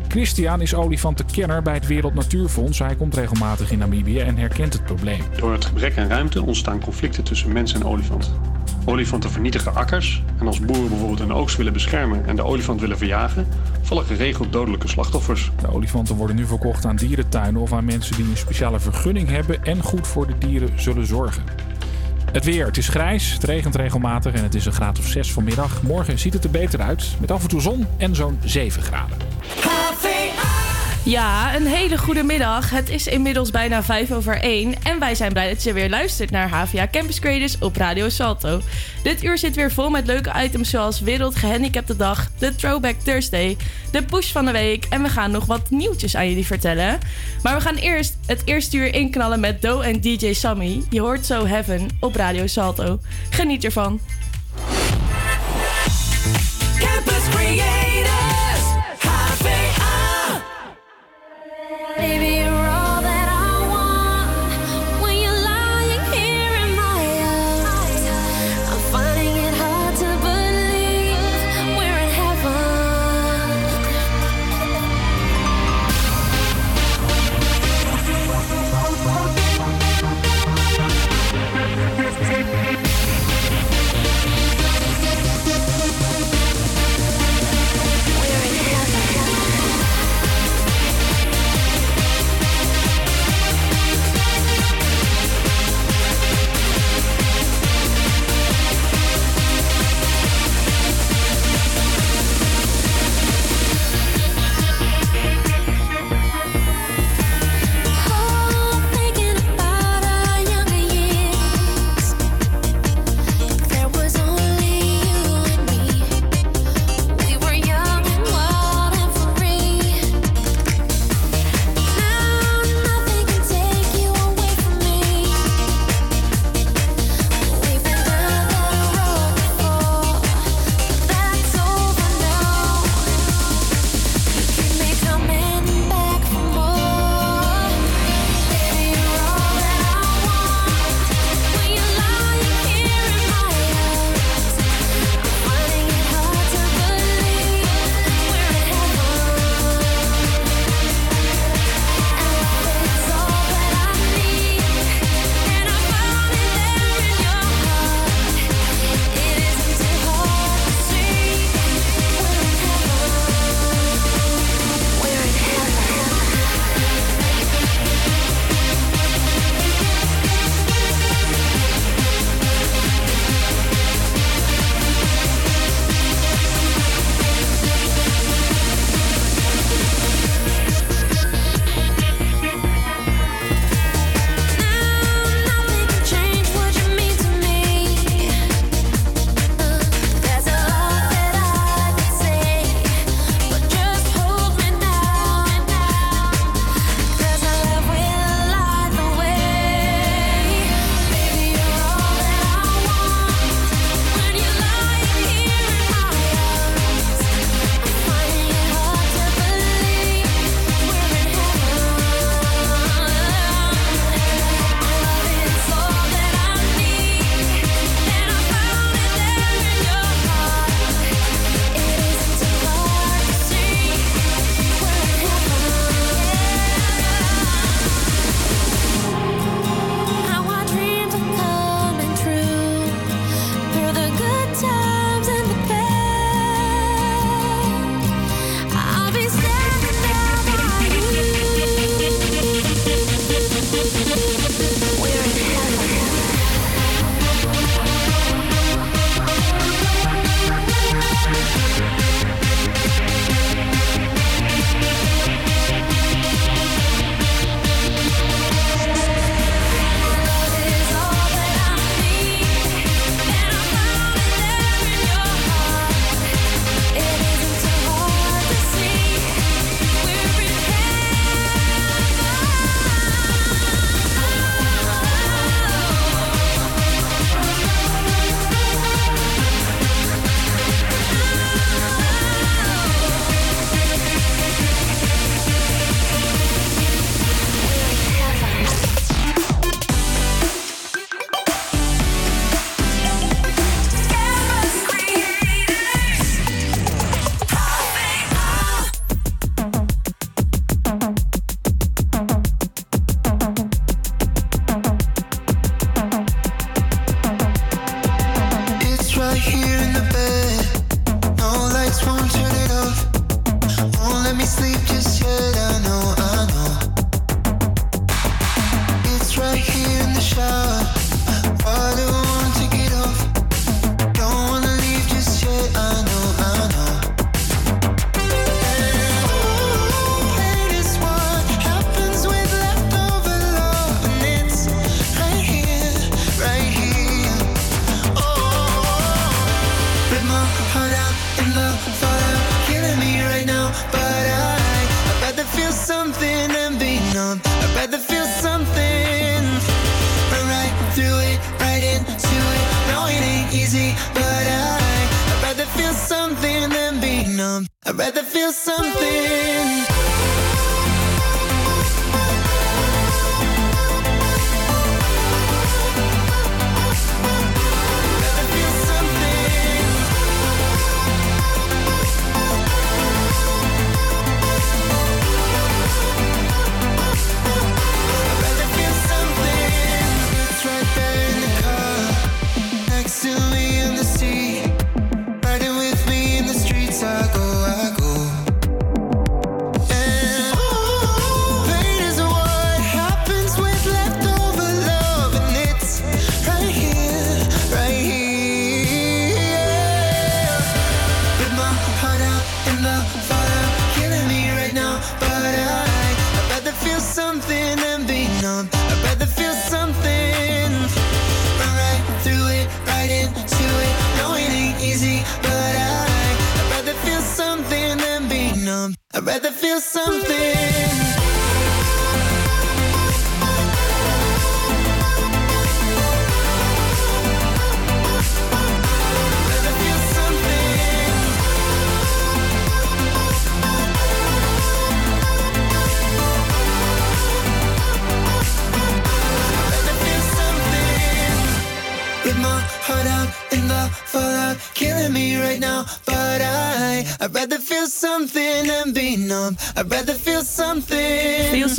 Christian is olifantenkenner bij het Wereld Natuurfonds. Hij komt regelmatig in Namibië en herkent het probleem. Door het gebrek aan ruimte ontstaan conflicten tussen mens en olifant. Olifanten vernietigen akkers en als boeren bijvoorbeeld een oogst willen beschermen en de olifant willen verjagen, vallen geregeld dodelijke slachtoffers. De olifanten worden nu verkocht aan dierentuinen of aan mensen die een speciale vergunning hebben en goed voor de dieren zullen zorgen. Het weer, het is grijs, het regent regelmatig en het is een graad of 6 vanmiddag. Morgen ziet het er beter uit, met af en toe zon en zo'n 7 graden. Ja, een hele goede middag. Het is inmiddels bijna 5 over 1 en wij zijn blij dat je weer luistert naar HVA Campus Creators op Radio Salto. Dit uur zit weer vol met leuke items zoals Wereld Gehandicapte Dag, de Throwback Thursday, de push van de week en we gaan nog wat nieuwtjes aan jullie vertellen. Maar we gaan eerst het eerste uur inknallen met Do en DJ Sammy. Je hoort So Heaven op Radio Salto. Geniet ervan. Campus Creators,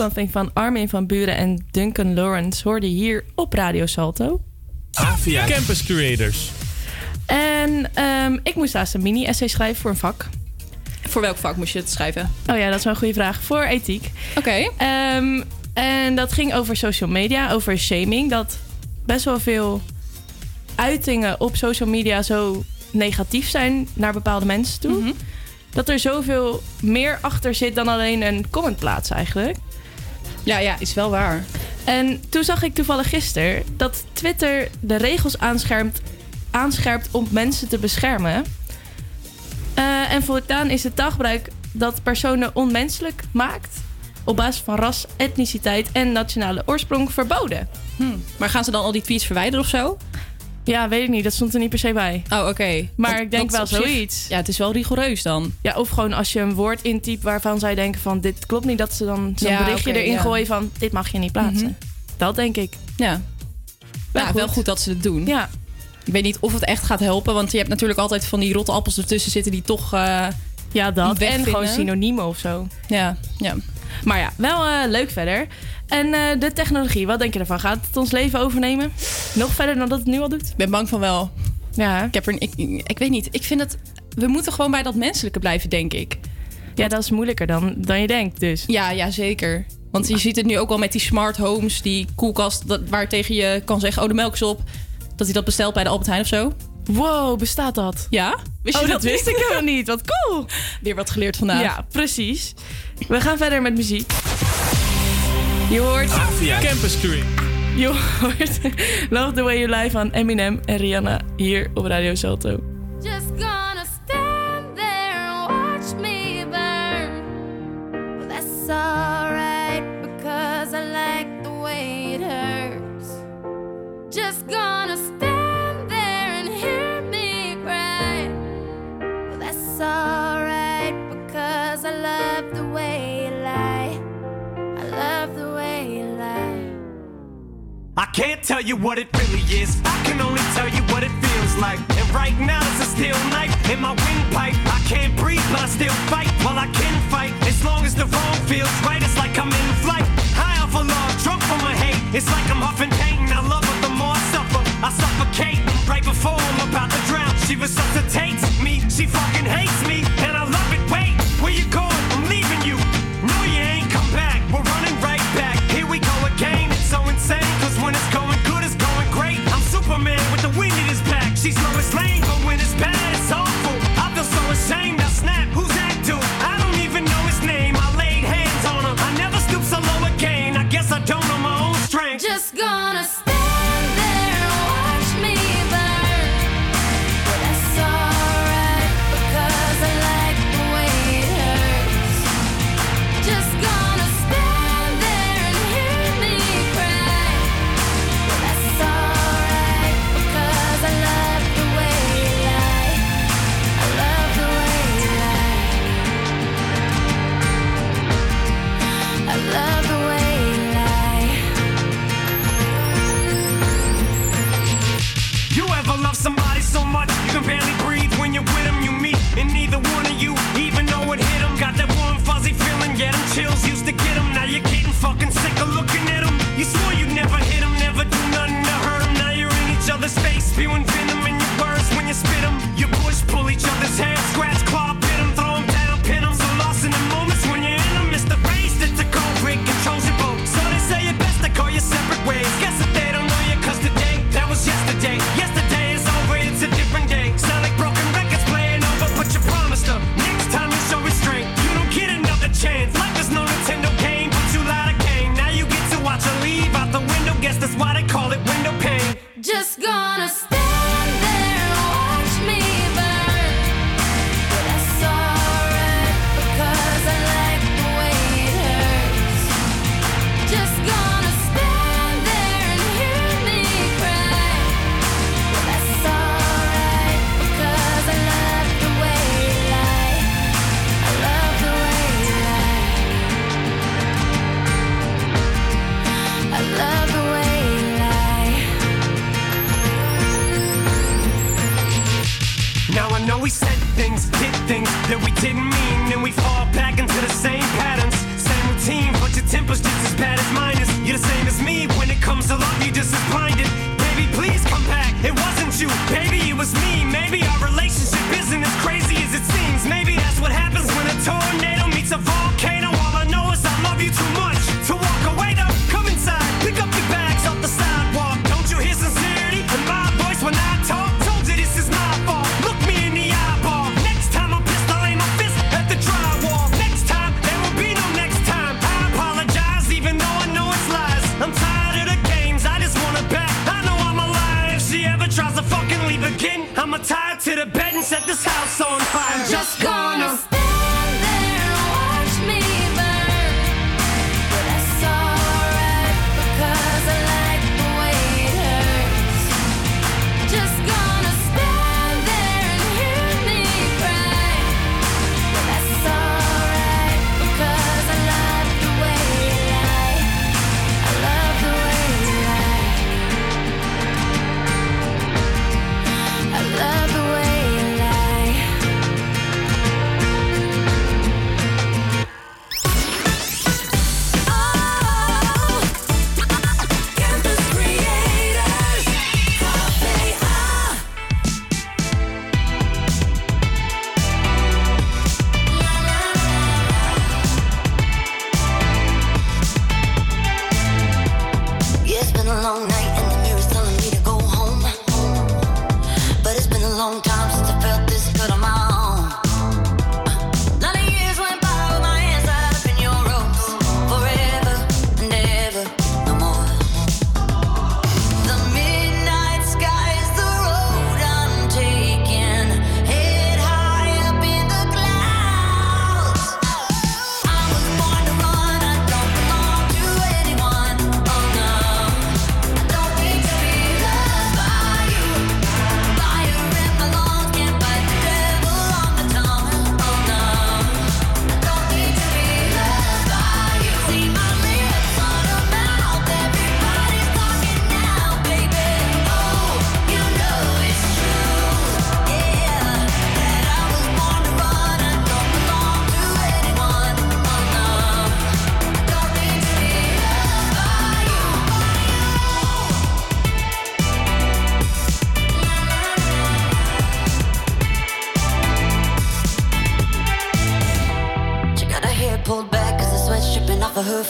van Armin van Buren en Duncan Lawrence hoorde hier op Radio Salto. Avia Campus Creators. En ehm, ik moest laatst een mini-essay schrijven voor een vak. Voor welk vak moest je het schrijven? Oh ja, dat is wel een goede vraag. Voor ethiek. Oké. Ehm, en dat ging over social media, over shaming. Dat best wel veel uitingen op social media zo negatief zijn naar bepaalde mensen toe. Mhm. Dat er zoveel meer achter zit dan alleen een comment plaatsen eigenlijk. Ja, ja, is wel waar. En toen zag ik toevallig gisteren dat Twitter de regels aanscherpt, aanscherpt om mensen te beschermen. Eh, en voortaan is het taalgebruik dat personen onmenselijk maakt op basis van ras, etniciteit en nationale oorsprong verboden. Hm. Maar gaan ze dan al die tweets verwijderen of zo? Ja, weet ik niet. Dat stond er niet per se bij. Oh, oké. Maar ik denk wel zich- zoiets. Ja, het is wel rigoureus dan. Ja, of gewoon als je een woord intypt waarvan zij denken van dit klopt niet, dat ze dan zo'n Ja, berichtje erin ja. gooien van dit mag je niet plaatsen. Mhm. Dat denk ik. Ja. Wel ja, wel goed. goed dat ze het doen. Ja. Ik weet niet of het echt gaat helpen, want je hebt natuurlijk altijd van die rotte appels ertussen zitten die toch. eh, Ja, dat. En gewoon synoniemen of zo. Ja, ja. Maar ja, wel eh, leuk verder. En eh, de technologie, wat denk je ervan? Gaat het ons leven overnemen? Nog verder dan dat het nu al doet? Ik ben bang van wel. Ja. Ik, heb er, ik, ik weet niet. Ik vind het. We moeten gewoon bij dat menselijke blijven, denk ik. Ja, dat is moeilijker dan, dan je denkt, dus. Ja, ja, zeker. Want je ziet het nu ook wel met die smart homes, die koelkast, dat, waar tegen je kan zeggen: Oh, de melk is op. Dat hij dat bestelt bij de Albert Heijn of zo. Wow, bestaat dat? Ja? Wist oh, je dat, dat wist ik helemaal niet. Wat cool. *laughs* Weer wat geleerd vandaag. Ja, precies. We gaan verder met muziek. Je hoort... Avia Campus Creators. Je hoort Love the Way You Lie van Eminem en Rihanna hier op Radio Salto. Just I can't tell you what it really is. I can only tell you what it feels like. And right now it's a steel knife in my windpipe. I can't breathe, but I still fight. While I can fight, as long as the wrong feels right, it's like I'm in flight. High off of love, drunk from my hate. It's like I'm huffing pain. I love her the more I suffer. I suffocate right before I'm about to drown. She resuscitates me. She fucking hates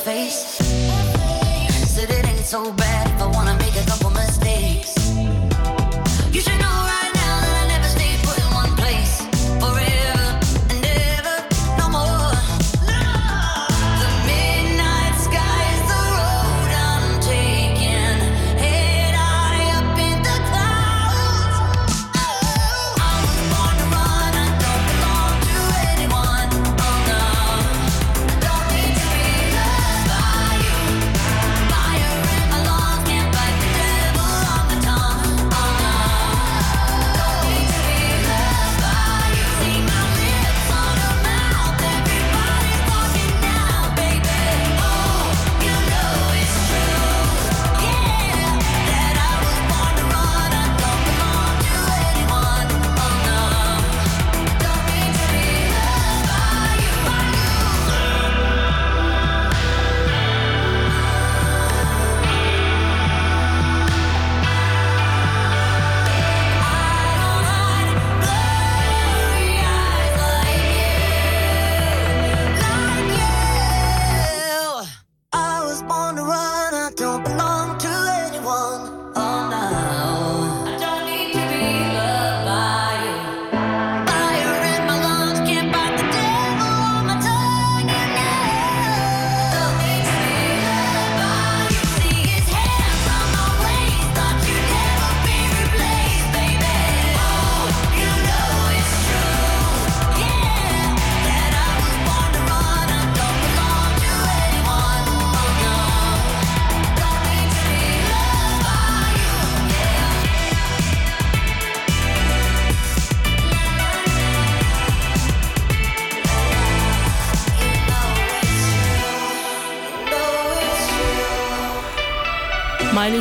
face. Said it ain't so bad if I wanna make a couple mistakes. You should know.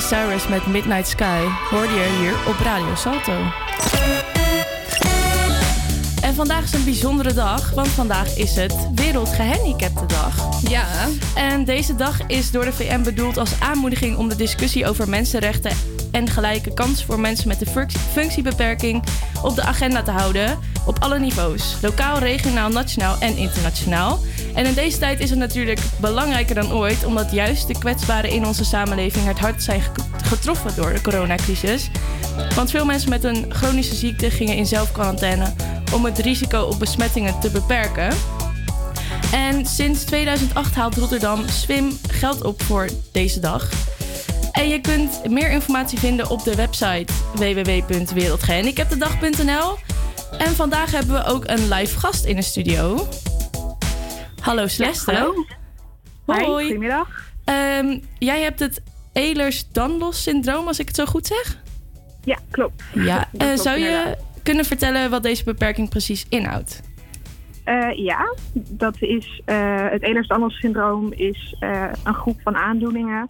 Cyrus met Midnight Sky hoorde je hier op Radio Salto. En vandaag is een bijzondere dag, want vandaag is het Wereldgehandicapte Dag. Ja. En deze dag is door de VN bedoeld als aanmoediging om de discussie over mensenrechten en gelijke kansen voor mensen met een functiebeperking op de agenda te houden op alle niveaus: lokaal, regionaal, nationaal en internationaal. En in deze tijd is het natuurlijk belangrijker dan ooit, omdat juist de kwetsbaren in onze samenleving het hardst zijn ge- getroffen door de coronacrisis. Want veel mensen met een chronische ziekte gingen in zelfquarantaine om het risico op besmettingen te beperken. En sinds 2008 haalt Rotterdam Swim geld op voor deze dag. En je kunt meer informatie vinden op de website www.wereldgehandicaptendag.nl. En vandaag hebben we ook een live gast in de studio. Hallo Celeste. hallo. Hi, Hoi. goedemiddag. Ehm, jij hebt het Ehlers-Danlos syndroom, als ik het zo goed zeg? Ja, klopt. Ja. Eh, klopt zou je inderdaad. kunnen vertellen wat deze beperking precies inhoudt? Eh, ja, dat is eh, het Ehlers-Danlos-syndroom is eh, een groep van aandoeningen.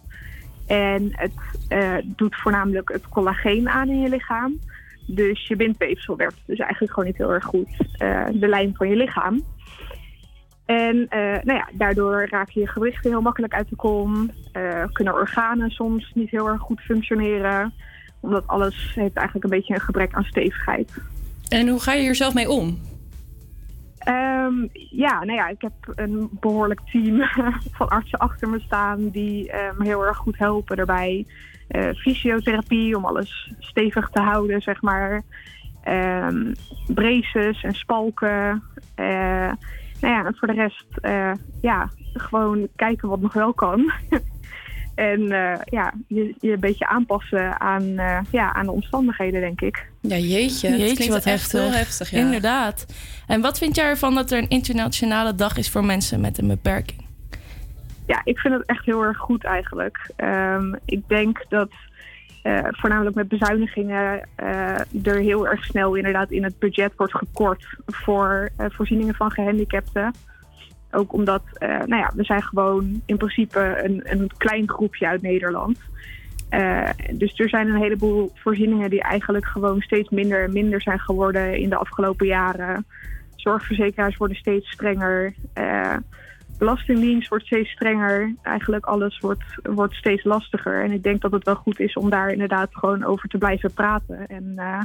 En het eh, doet voornamelijk het collageen aan in je lichaam. Dus je bindweefsel werkt dus eigenlijk gewoon niet heel erg goed. eh, de lijm van je lichaam. En eh, nou ja, daardoor raken je gewrichten heel makkelijk uit de kom. Eh, kunnen organen soms niet heel erg goed functioneren. Omdat alles heeft eigenlijk een beetje een gebrek aan stevigheid. En hoe ga je hier zelf mee om? Ehm, ja, nou ja, ik heb een behoorlijk team *laughs* van artsen achter me staan die eh, me heel erg goed helpen daarbij. Fysiotherapie om alles stevig te houden, zeg maar. Ehm braces en spalken. Nou ja, en voor de rest, eh, ja, gewoon kijken wat nog wel kan. *laughs* en eh, ja, je, je een beetje aanpassen aan, eh, ja, aan de omstandigheden, denk ik. Ja, jeetje. Het Jeetje, klinkt wat echt heftig. heel heftig, ja. Inderdaad. En wat vind jij ervan dat er een internationale dag is voor mensen met een beperking? Ja, ik vind het echt heel erg goed eigenlijk. Ehm, ik denk dat eh, voornamelijk met bezuinigingen eh, er heel erg snel inderdaad in het budget wordt gekort voor eh, voorzieningen van gehandicapten. Ook omdat, nou ja, we zijn gewoon in principe een, een klein groepje uit Nederland. Dus er zijn een heleboel voorzieningen die eigenlijk gewoon steeds minder en minder zijn geworden in de afgelopen jaren. Zorgverzekeraars worden steeds strenger. Belastingdienst wordt steeds strenger. Eigenlijk alles wordt, wordt steeds lastiger. En ik denk dat het wel goed is om daar inderdaad gewoon over te blijven praten. En eh,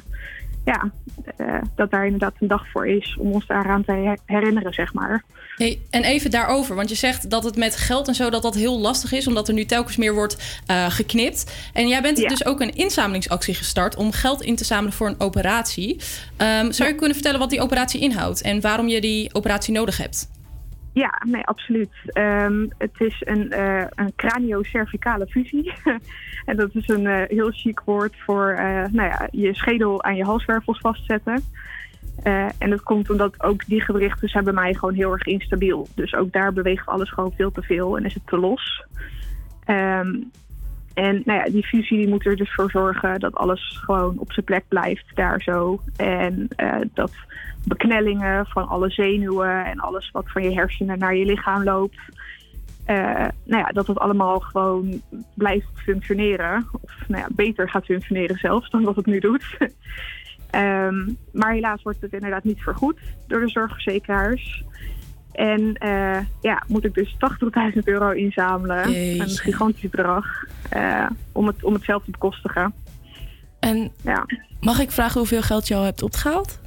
ja, eh, dat daar inderdaad een dag voor is om ons daaraan te her- herinneren, zeg maar. Hey, en even daarover, want je zegt dat het met geld en zo dat dat heel lastig is, omdat er nu telkens meer wordt eh, geknipt. En jij bent dus ook een inzamelingsactie gestart om geld in te zamelen voor een operatie. Ehm, zou je kunnen vertellen wat die operatie inhoudt en waarom je die operatie nodig hebt? Ja, nee, absoluut. Ehm, het is een, eh een craniocervicale fusie. *laughs* en dat is een eh, heel chic woord voor eh, nou ja, je schedel aan je halswervels vastzetten. En dat komt omdat ook die gewrichten zijn bij mij gewoon heel erg instabiel. Dus ook daar beweegt alles gewoon veel te veel en is het te los. Ehm, en nou ja, die fusie die moet er dus voor zorgen dat alles gewoon op zijn plek blijft daar zo. En dat beknellingen van alle zenuwen en alles wat van je hersenen naar je lichaam loopt. eh, nou ja, dat het allemaal gewoon blijft functioneren. Of nou ja, beter gaat functioneren zelfs dan wat het nu doet. *laughs* Ehm, maar helaas wordt het inderdaad niet vergoed door de zorgverzekeraars. En eh, ja, moet ik dus 80.000 euro inzamelen. Jeetje. Een gigantisch bedrag. eh, om, het, om het zelf te bekostigen. En ja. mag ik vragen hoeveel geld je al hebt opgehaald?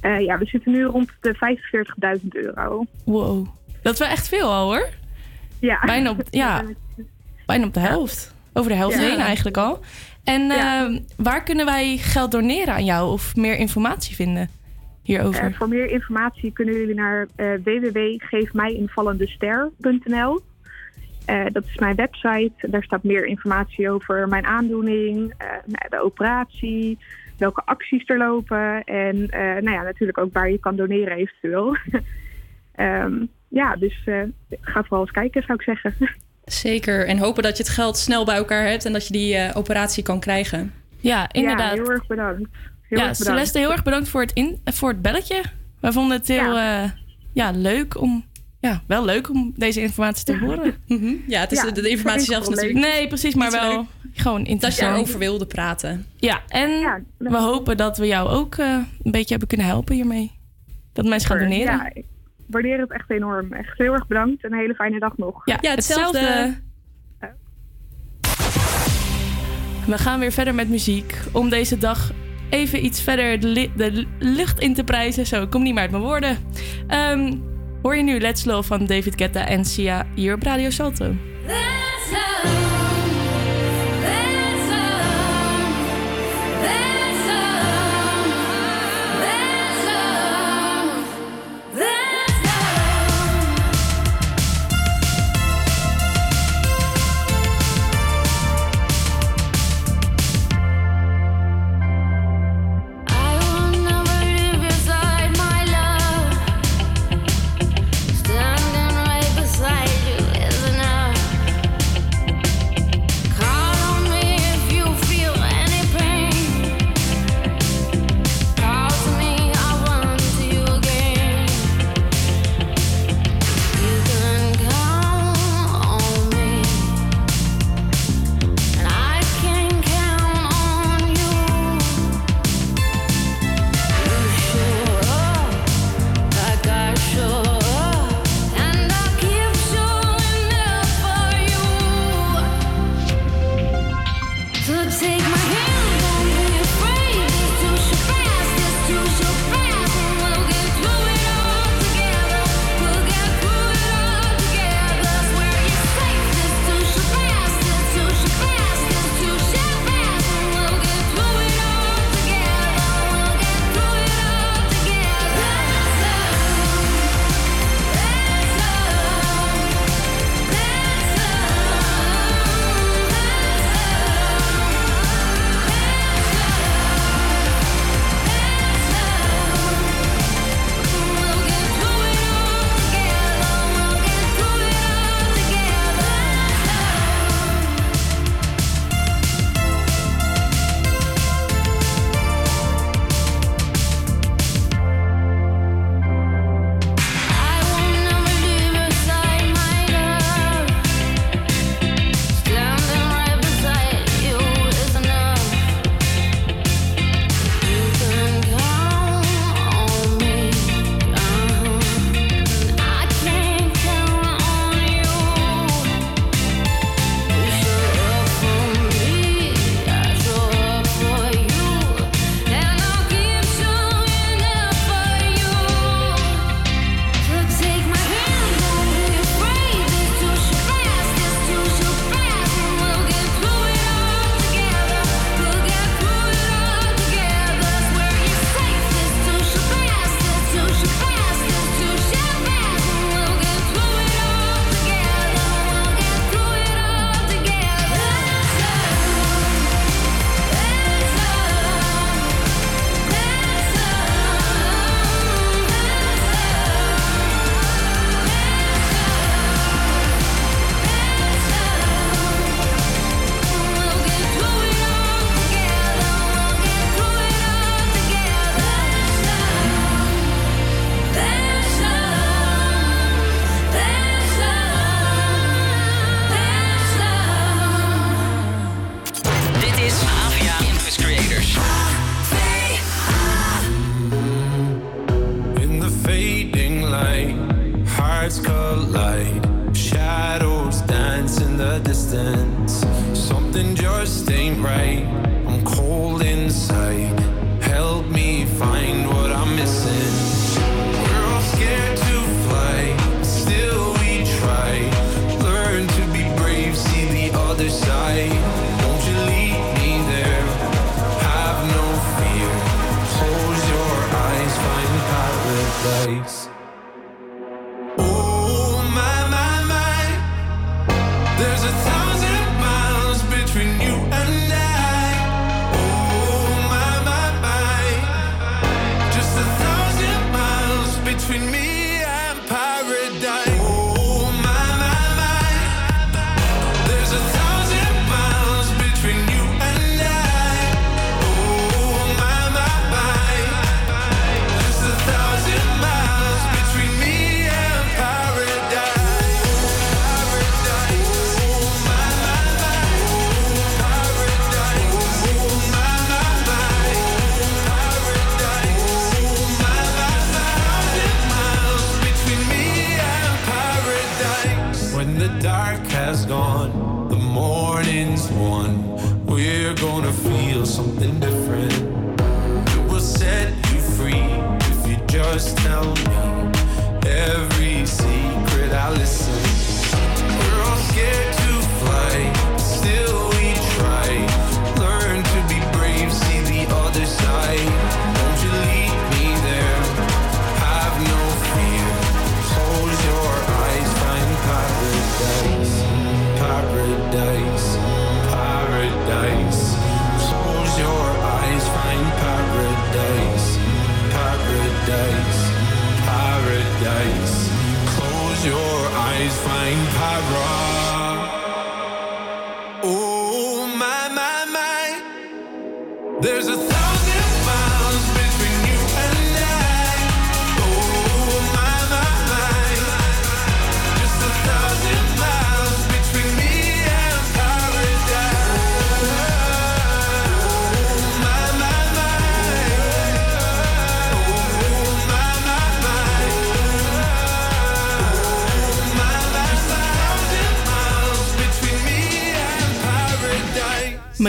Eh, ja, we zitten nu rond de 45.000 euro. Wow. Dat is wel echt veel al hoor. Ja. Bijna op, *laughs* ja, bijna op de helft. Over de helft Ja. heen eigenlijk al. En Ja. eh, waar kunnen wij geld doneren aan jou of meer informatie vinden hierover? Eh, voor meer informatie kunnen jullie naar eh www.geefmijinvallendester.nl. Dat is mijn website. Daar staat meer informatie over mijn aandoening, de operatie, welke acties er lopen en eh, nou ja, natuurlijk ook waar je kan doneren eventueel. *laughs* Ehm, ja, dus eh, ga vooral eens kijken, zou ik zeggen. *laughs* Zeker. En hopen dat je het geld snel bij elkaar hebt en dat je die eh, operatie kan krijgen. Ja, inderdaad. Ja, heel erg bedankt. Heel ja, erg bedankt. Celeste, heel erg bedankt voor het, in, voor het belletje. We vonden het heel ja. ja, leuk om ja, wel leuk om deze informatie te horen. *laughs* Mhm. ja, het is de, informatie zelfs natuurlijk. Nee, precies, maar wel gewoon interessant. Dat je erover wilde praten. Ja, en we hopen dat we jou ook eh, een beetje hebben kunnen helpen hiermee. Dat mensen gaan doneren. Ja, ik waardeer het echt enorm. Echt heel erg bedankt en een hele fijne dag nog. Ja, hetzelfde. We gaan weer verder met muziek om deze dag even iets verder de, lucht in te prijzen. Zo, ik kom niet meer uit mijn woorden. Ehm, Hoor je nu Let's Love van David Guetta en Sia hier op Radio Salto.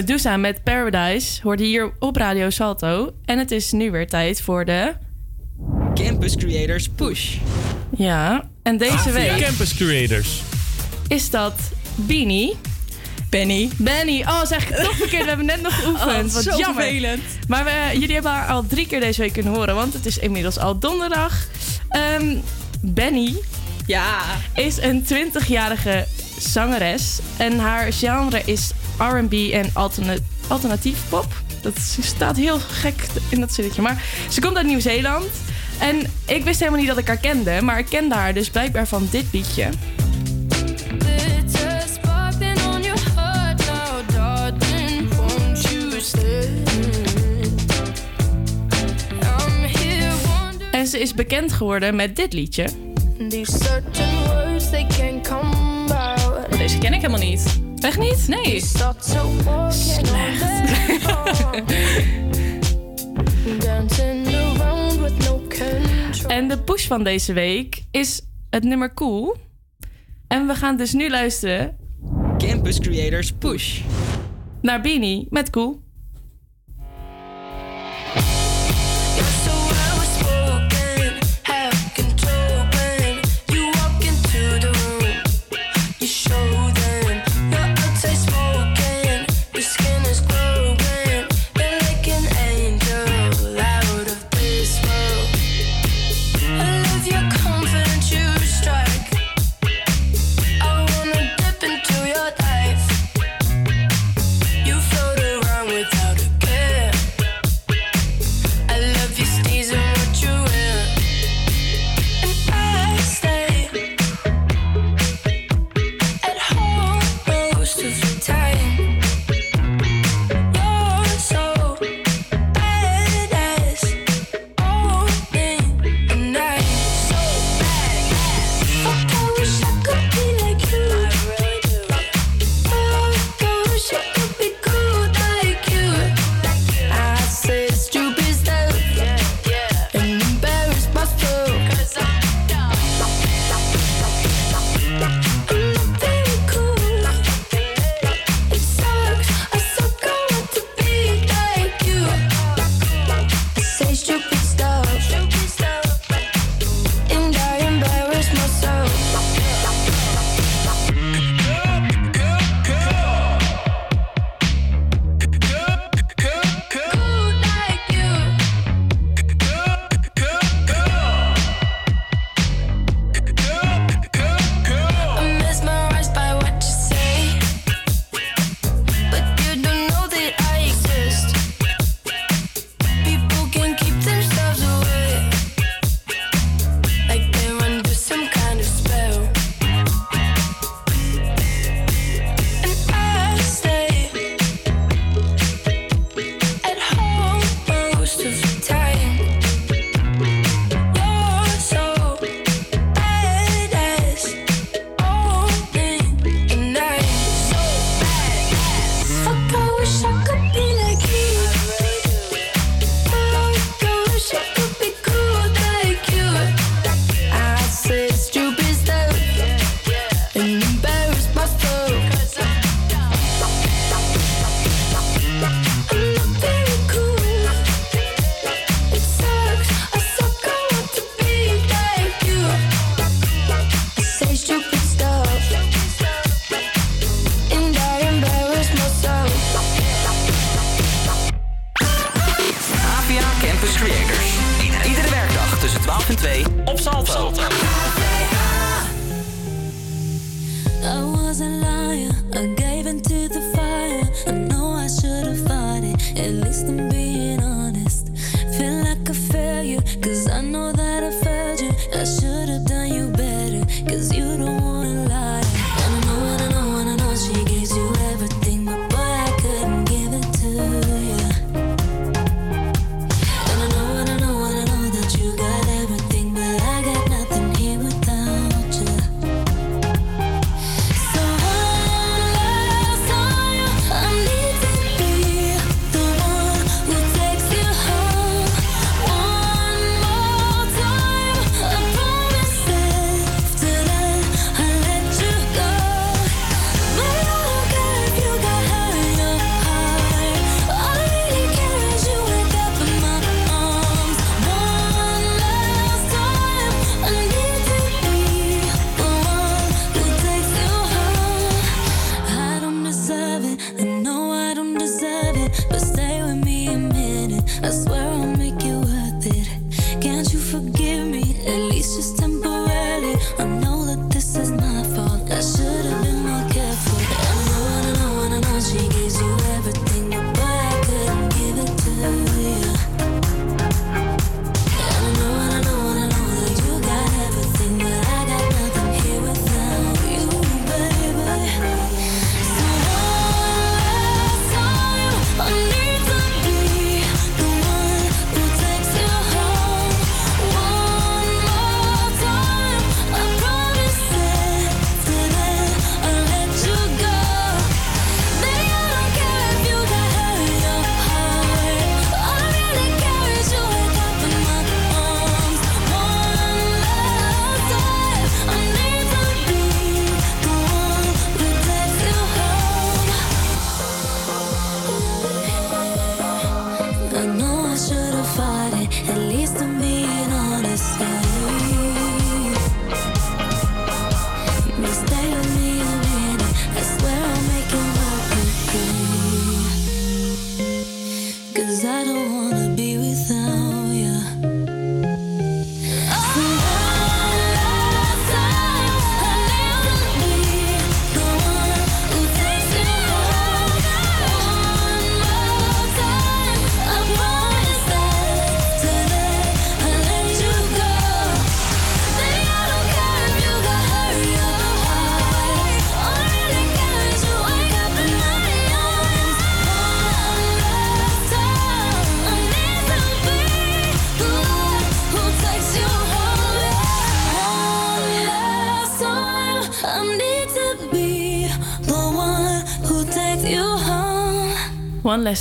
Medusa met Paradise hoorde hier op Radio Salto. En het is nu weer tijd voor de... Campus Creators Push. Ja, en deze Avia week Campus Creators. is dat Beanie. Benny. Benny. Oh, zeg ik toch verkeerd. We hebben net nog geoefend. Oh, Wat zo jammer. vervelend. Maar we, jullie hebben haar al drie keer deze week kunnen horen. Want het is inmiddels al donderdag. Ehm, Benny ja. is een 20-jarige zangeres. En haar genre is R&B en alterna- alternatief pop. Dat staat heel gek in dat zinnetje. Maar ze komt uit Nieuw-Zeeland. En ik wist helemaal niet dat ik haar kende. Maar ik kende haar dus blijkbaar van dit liedje. En ze is bekend geworden met dit liedje. Deze ken ik helemaal niet. Echt niet? Nee. Around with no control. En de push van deze week is het nummer Cool. En we gaan dus nu luisteren Campus Creators Push. naar Beanie met Cool.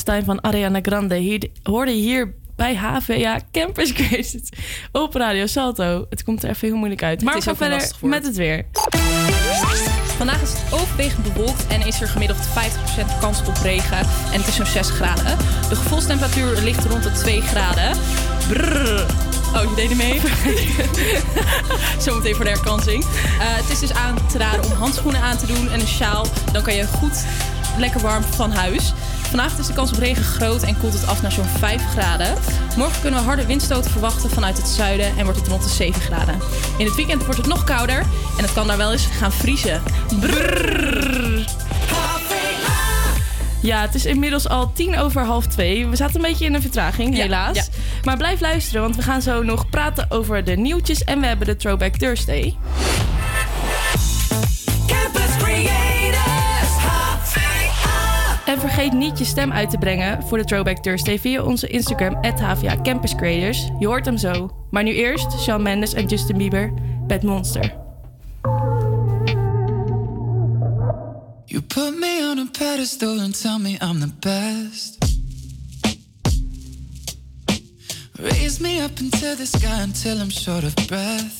Time van Ariana Grande. Hier, hoorde je hier bij HVA Campus Creators op Radio Salto. Het komt er even heel moeilijk uit. Maar we is gaan verder met het weer. Vandaag is het overwegend bewolkt en is er gemiddeld 50% kans op regen. En het is zo'n 6 graden. De gevoelstemperatuur ligt rond de 2 graden. Brrr. Oh, je deed hem mee. *laughs* Zometeen voor de herkansing. Eh, het is dus aan te raden om handschoenen aan te doen en een sjaal. Dan kan je goed lekker warm van huis. Vanavond is de kans op regen groot en koelt het af naar zo'n 5 graden. Morgen kunnen we harde windstoten verwachten vanuit het zuiden en wordt het rond de 7 graden. In het weekend wordt het nog kouder en het kan daar wel eens gaan vriezen. Ja, het is inmiddels al tien over half twee. We zaten een beetje in een vertraging, Ja, helaas. ja. Maar blijf luisteren, want we gaan zo nog praten over de nieuwtjes. En we hebben de Throwback Thursday. En vergeet niet je stem uit te brengen voor de Throwback Thursday via onze Instagram, HVA Campus Creators. Je hoort hem zo. Maar nu eerst Shawn Mendes en Justin Bieber, Bad Monster. You put me on a pedestal and tell me I'm the best. Raise me up into the sky until I'm short of breath.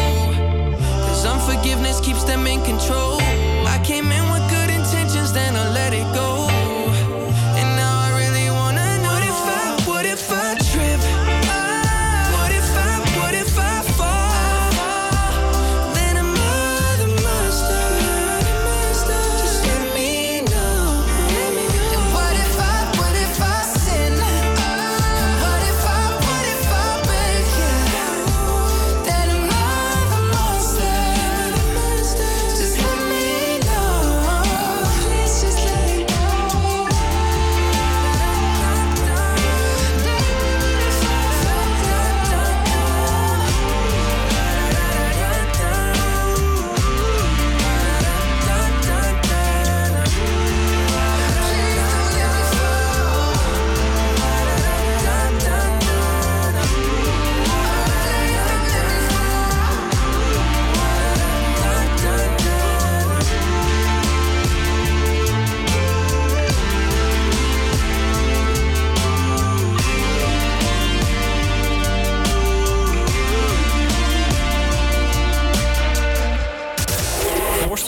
Cause unforgiveness keeps them in control. I came in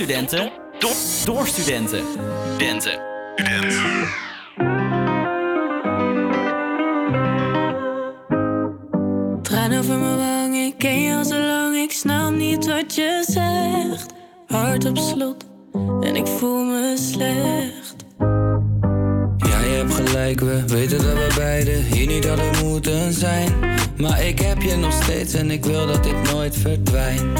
studenten. Door, door studenten. Studenten. Studenten. Tranen over mijn wang, ik ken je al zo lang, ik snap niet wat je zegt. Hart op slot en ik voel me slecht. Ja, je hebt gelijk, we weten dat we beiden hier niet hadden moeten zijn. Maar ik heb je nog steeds en ik wil dat dit nooit verdwijnt.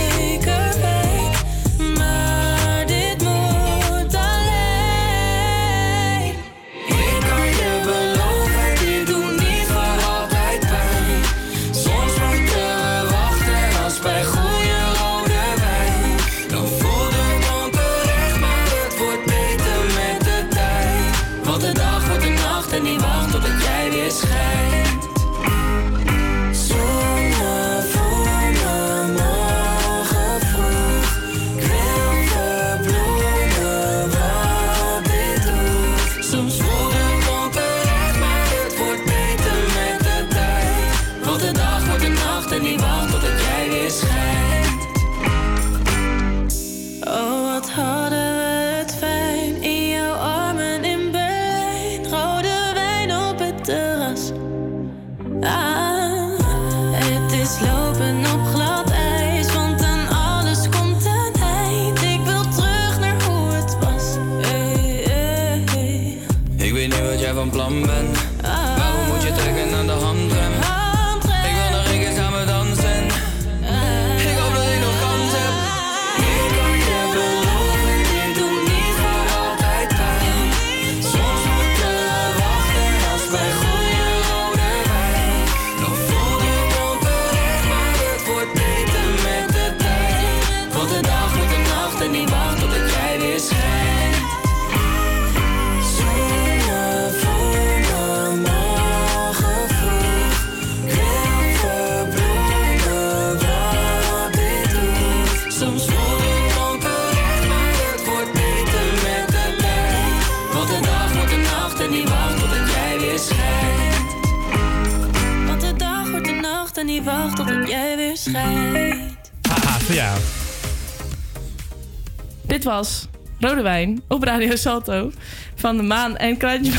Wijn op Radio Salto van de Maan en Kraantje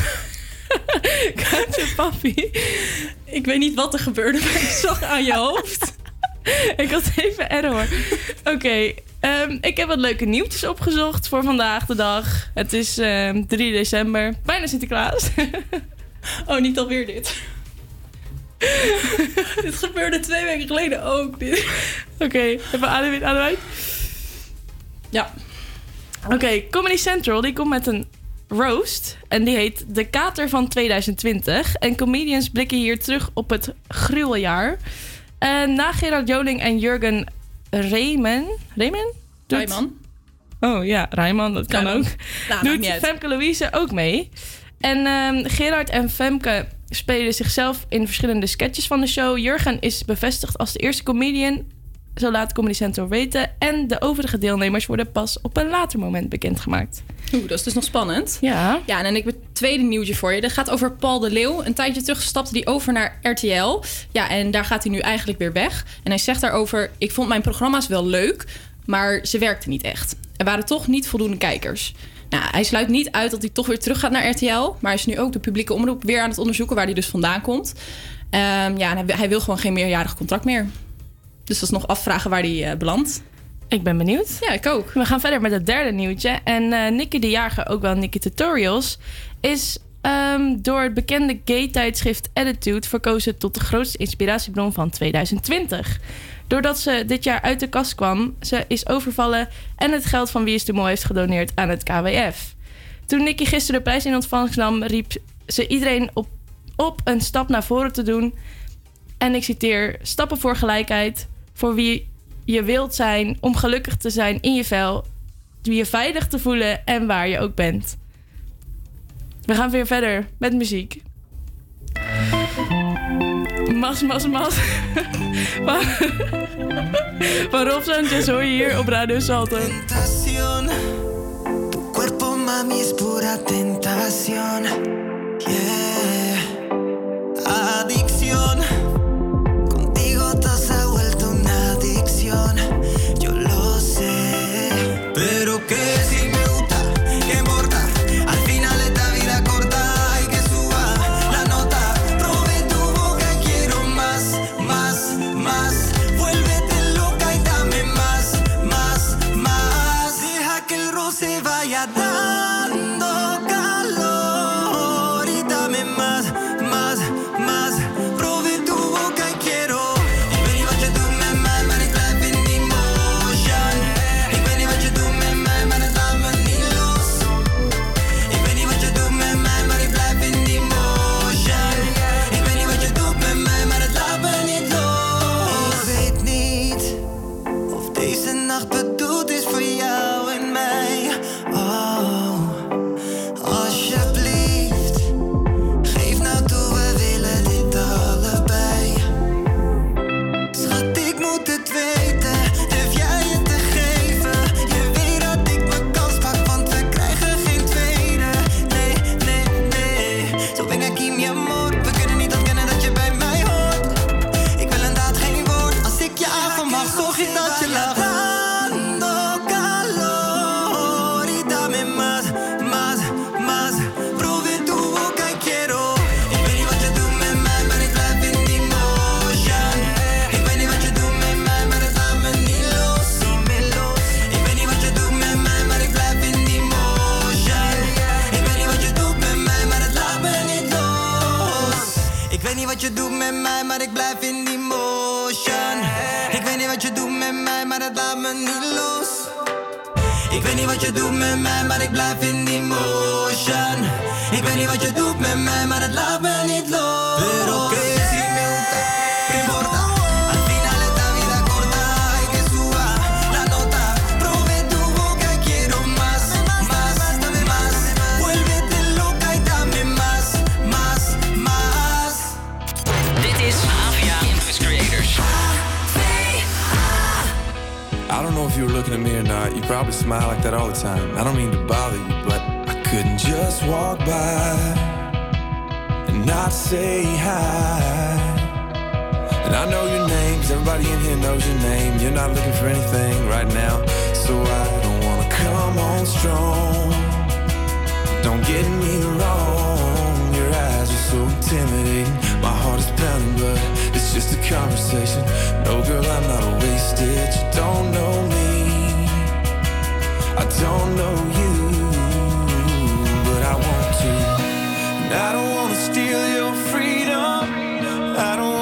*laughs* Papi. Ik weet niet wat er gebeurde, maar ik zag aan je hoofd. ik had even error. Oké, ehm, ik heb wat leuke nieuwtjes opgezocht voor vandaag de dag. Het is ehm, 3 december, bijna Sinterklaas. *laughs* oh, niet alweer dit. *laughs* dit gebeurde twee weken geleden ook. Oké, even adem uit. Ja. Oké, Comedy Central die komt met een roast. En die heet De Kater van 2020. En comedians blikken hier terug op het gruweljaar. En na Gerard Joling en Jurgen. Reemen? Doet- Rijman. Oh ja, Rijman, dat kan ook. Nou, Doet. Femke Louise ook mee. En ehm, Gerard en Femke spelen zichzelf in verschillende sketches van de show. Jurgen is bevestigd als de eerste comedian. Zo laat Comedy Central weten. En de overige deelnemers worden pas op een later moment bekendgemaakt. Oeh, dat is dus nog spannend. Ja. Ja, en dan heb ik het tweede nieuwtje voor je. Dat gaat over Paul de Leeuw. Een tijdje terug stapte hij over naar RTL. Ja, en daar gaat hij nu eigenlijk weer weg. En hij zegt daarover... Ik vond mijn programma's wel leuk, maar ze werkten niet echt. Er waren toch niet voldoende kijkers. Nou, hij sluit niet uit dat hij toch weer terug gaat naar RTL. Maar hij is nu ook de publieke omroep weer aan het onderzoeken... waar hij dus vandaan komt. Ehm, ja, en hij, hij wil gewoon geen meerjarig contract meer. Dus dat is nog afvragen waar hij eh, belandt. Ik ben benieuwd. Ja, ik ook. We gaan verder met het derde nieuwtje. En eh Nicky de Jager, ook wel Nicky Tutorials, is ehm, door het bekende gay-tijdschrift Attitude verkozen tot de grootste inspiratiebron van 2020. Doordat ze dit jaar uit de kast kwam, ze is overvallen en het geld van Wie is de Mol heeft gedoneerd aan het KWF. Toen Nicky gisteren de prijs in ontvangst nam, riep ze iedereen op, op een stap naar voren te doen. En ik citeer: stappen voor gelijkheid, voor wie je wilt zijn, om gelukkig te zijn in je vel, je veilig te voelen en waar je ook bent. We gaan weer verder met muziek. Mas, mas, mas. *laughs* Van- Rob Sanchez hoor je hier op Radio Salto. tentación. Tu cuerpo, mami, es pura tentación. Yeah. Adicción. Je doet met mij, maar ik blijf in die motion. Ik weet niet wat je doet met mij, maar het laat me or not. You probably smile like that all the time. I don't mean to bother you, but I couldn't just walk by and not say hi. And I know your names, everybody in here knows your name. You're not looking for anything right now, so I don't wanna come on strong. Don't get me wrong, your eyes are so intimidating. My heart is pounding, but it's just a conversation. No, girl, I'm not a wasted. You don't know me, I don't know you, but I want to. I don't wanna steal your freedom. I don't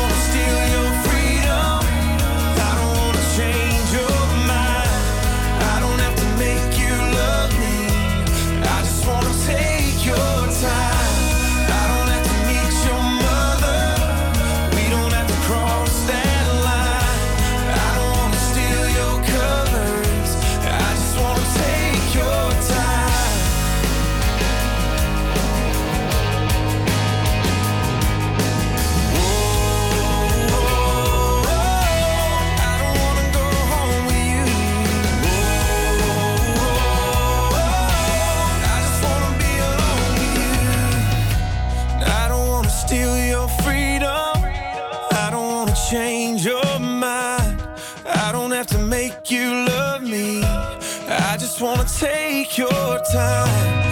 Wanna take your time.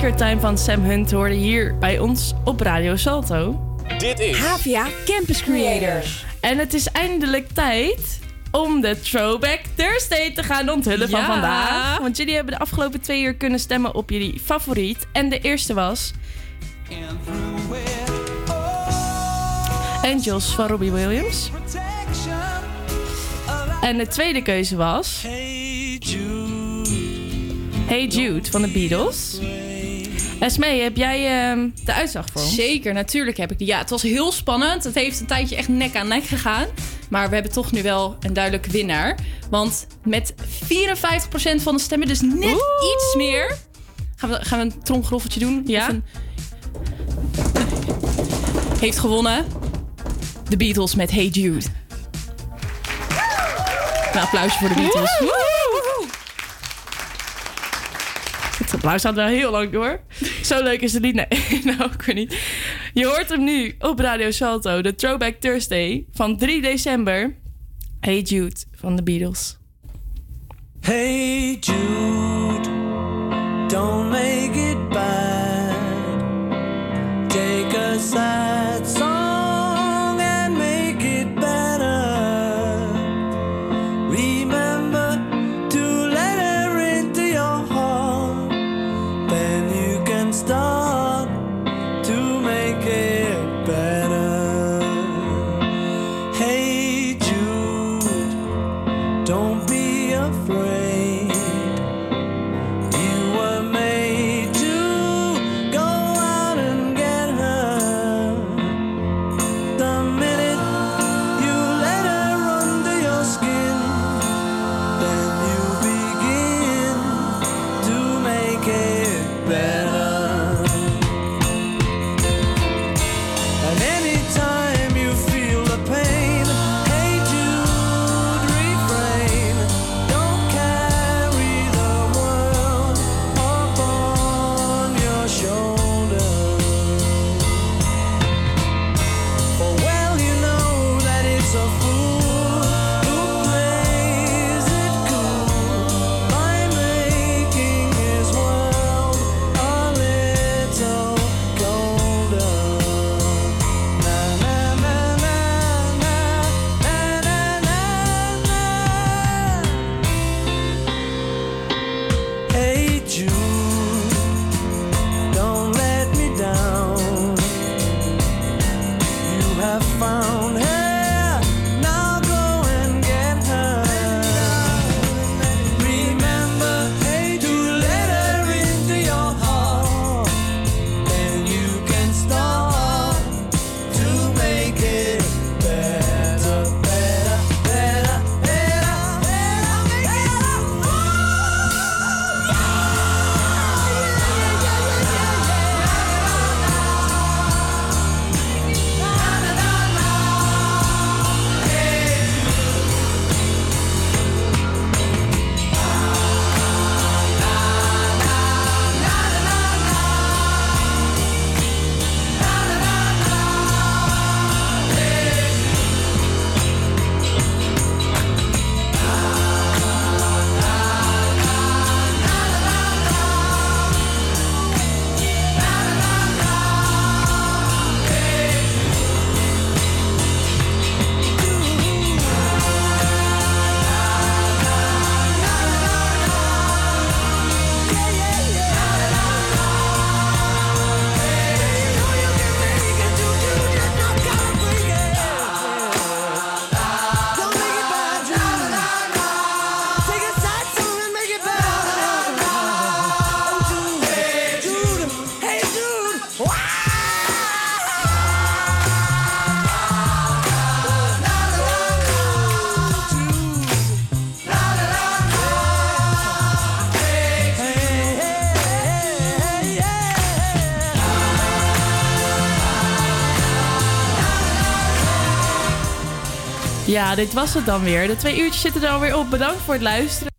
Your Time van Sam Hunt hoorde hier bij ons op Radio Salto. Dit is Havia Campus Creators. En het is eindelijk tijd om de Throwback Thursday te gaan onthullen van vandaag. Want jullie hebben de afgelopen twee uur kunnen stemmen op jullie favoriet. En de eerste was... Angels van Robbie Williams. En de tweede keuze was... Hey Jude van de Beatles. Esmee, heb jij ehm, de uitslag voor ons? Zeker, natuurlijk heb ik die. Ja, het was heel spannend. Het heeft een tijdje echt nek aan nek gegaan. Maar we hebben toch nu wel een duidelijke winnaar. Want met 54% van de stemmen, dus net iets meer... Gaan we, gaan we een tromgroffeltje doen? Ja. Een- Heeft gewonnen de Beatles met Hey Jude. Een applausje voor de Beatles. Woehoe. Het applaus gaat wel heel lang door. Zo leuk is het niet. Nee, *laughs* nou ook weer niet. Je hoort hem nu op Radio Salto. De Throwback Thursday van 3 december. Hey Jude van de Beatles. Hey Jude, don't make it bad. Take a sad Dit was het dan weer. De twee uurtjes zitten er alweer op. Bedankt voor het luisteren.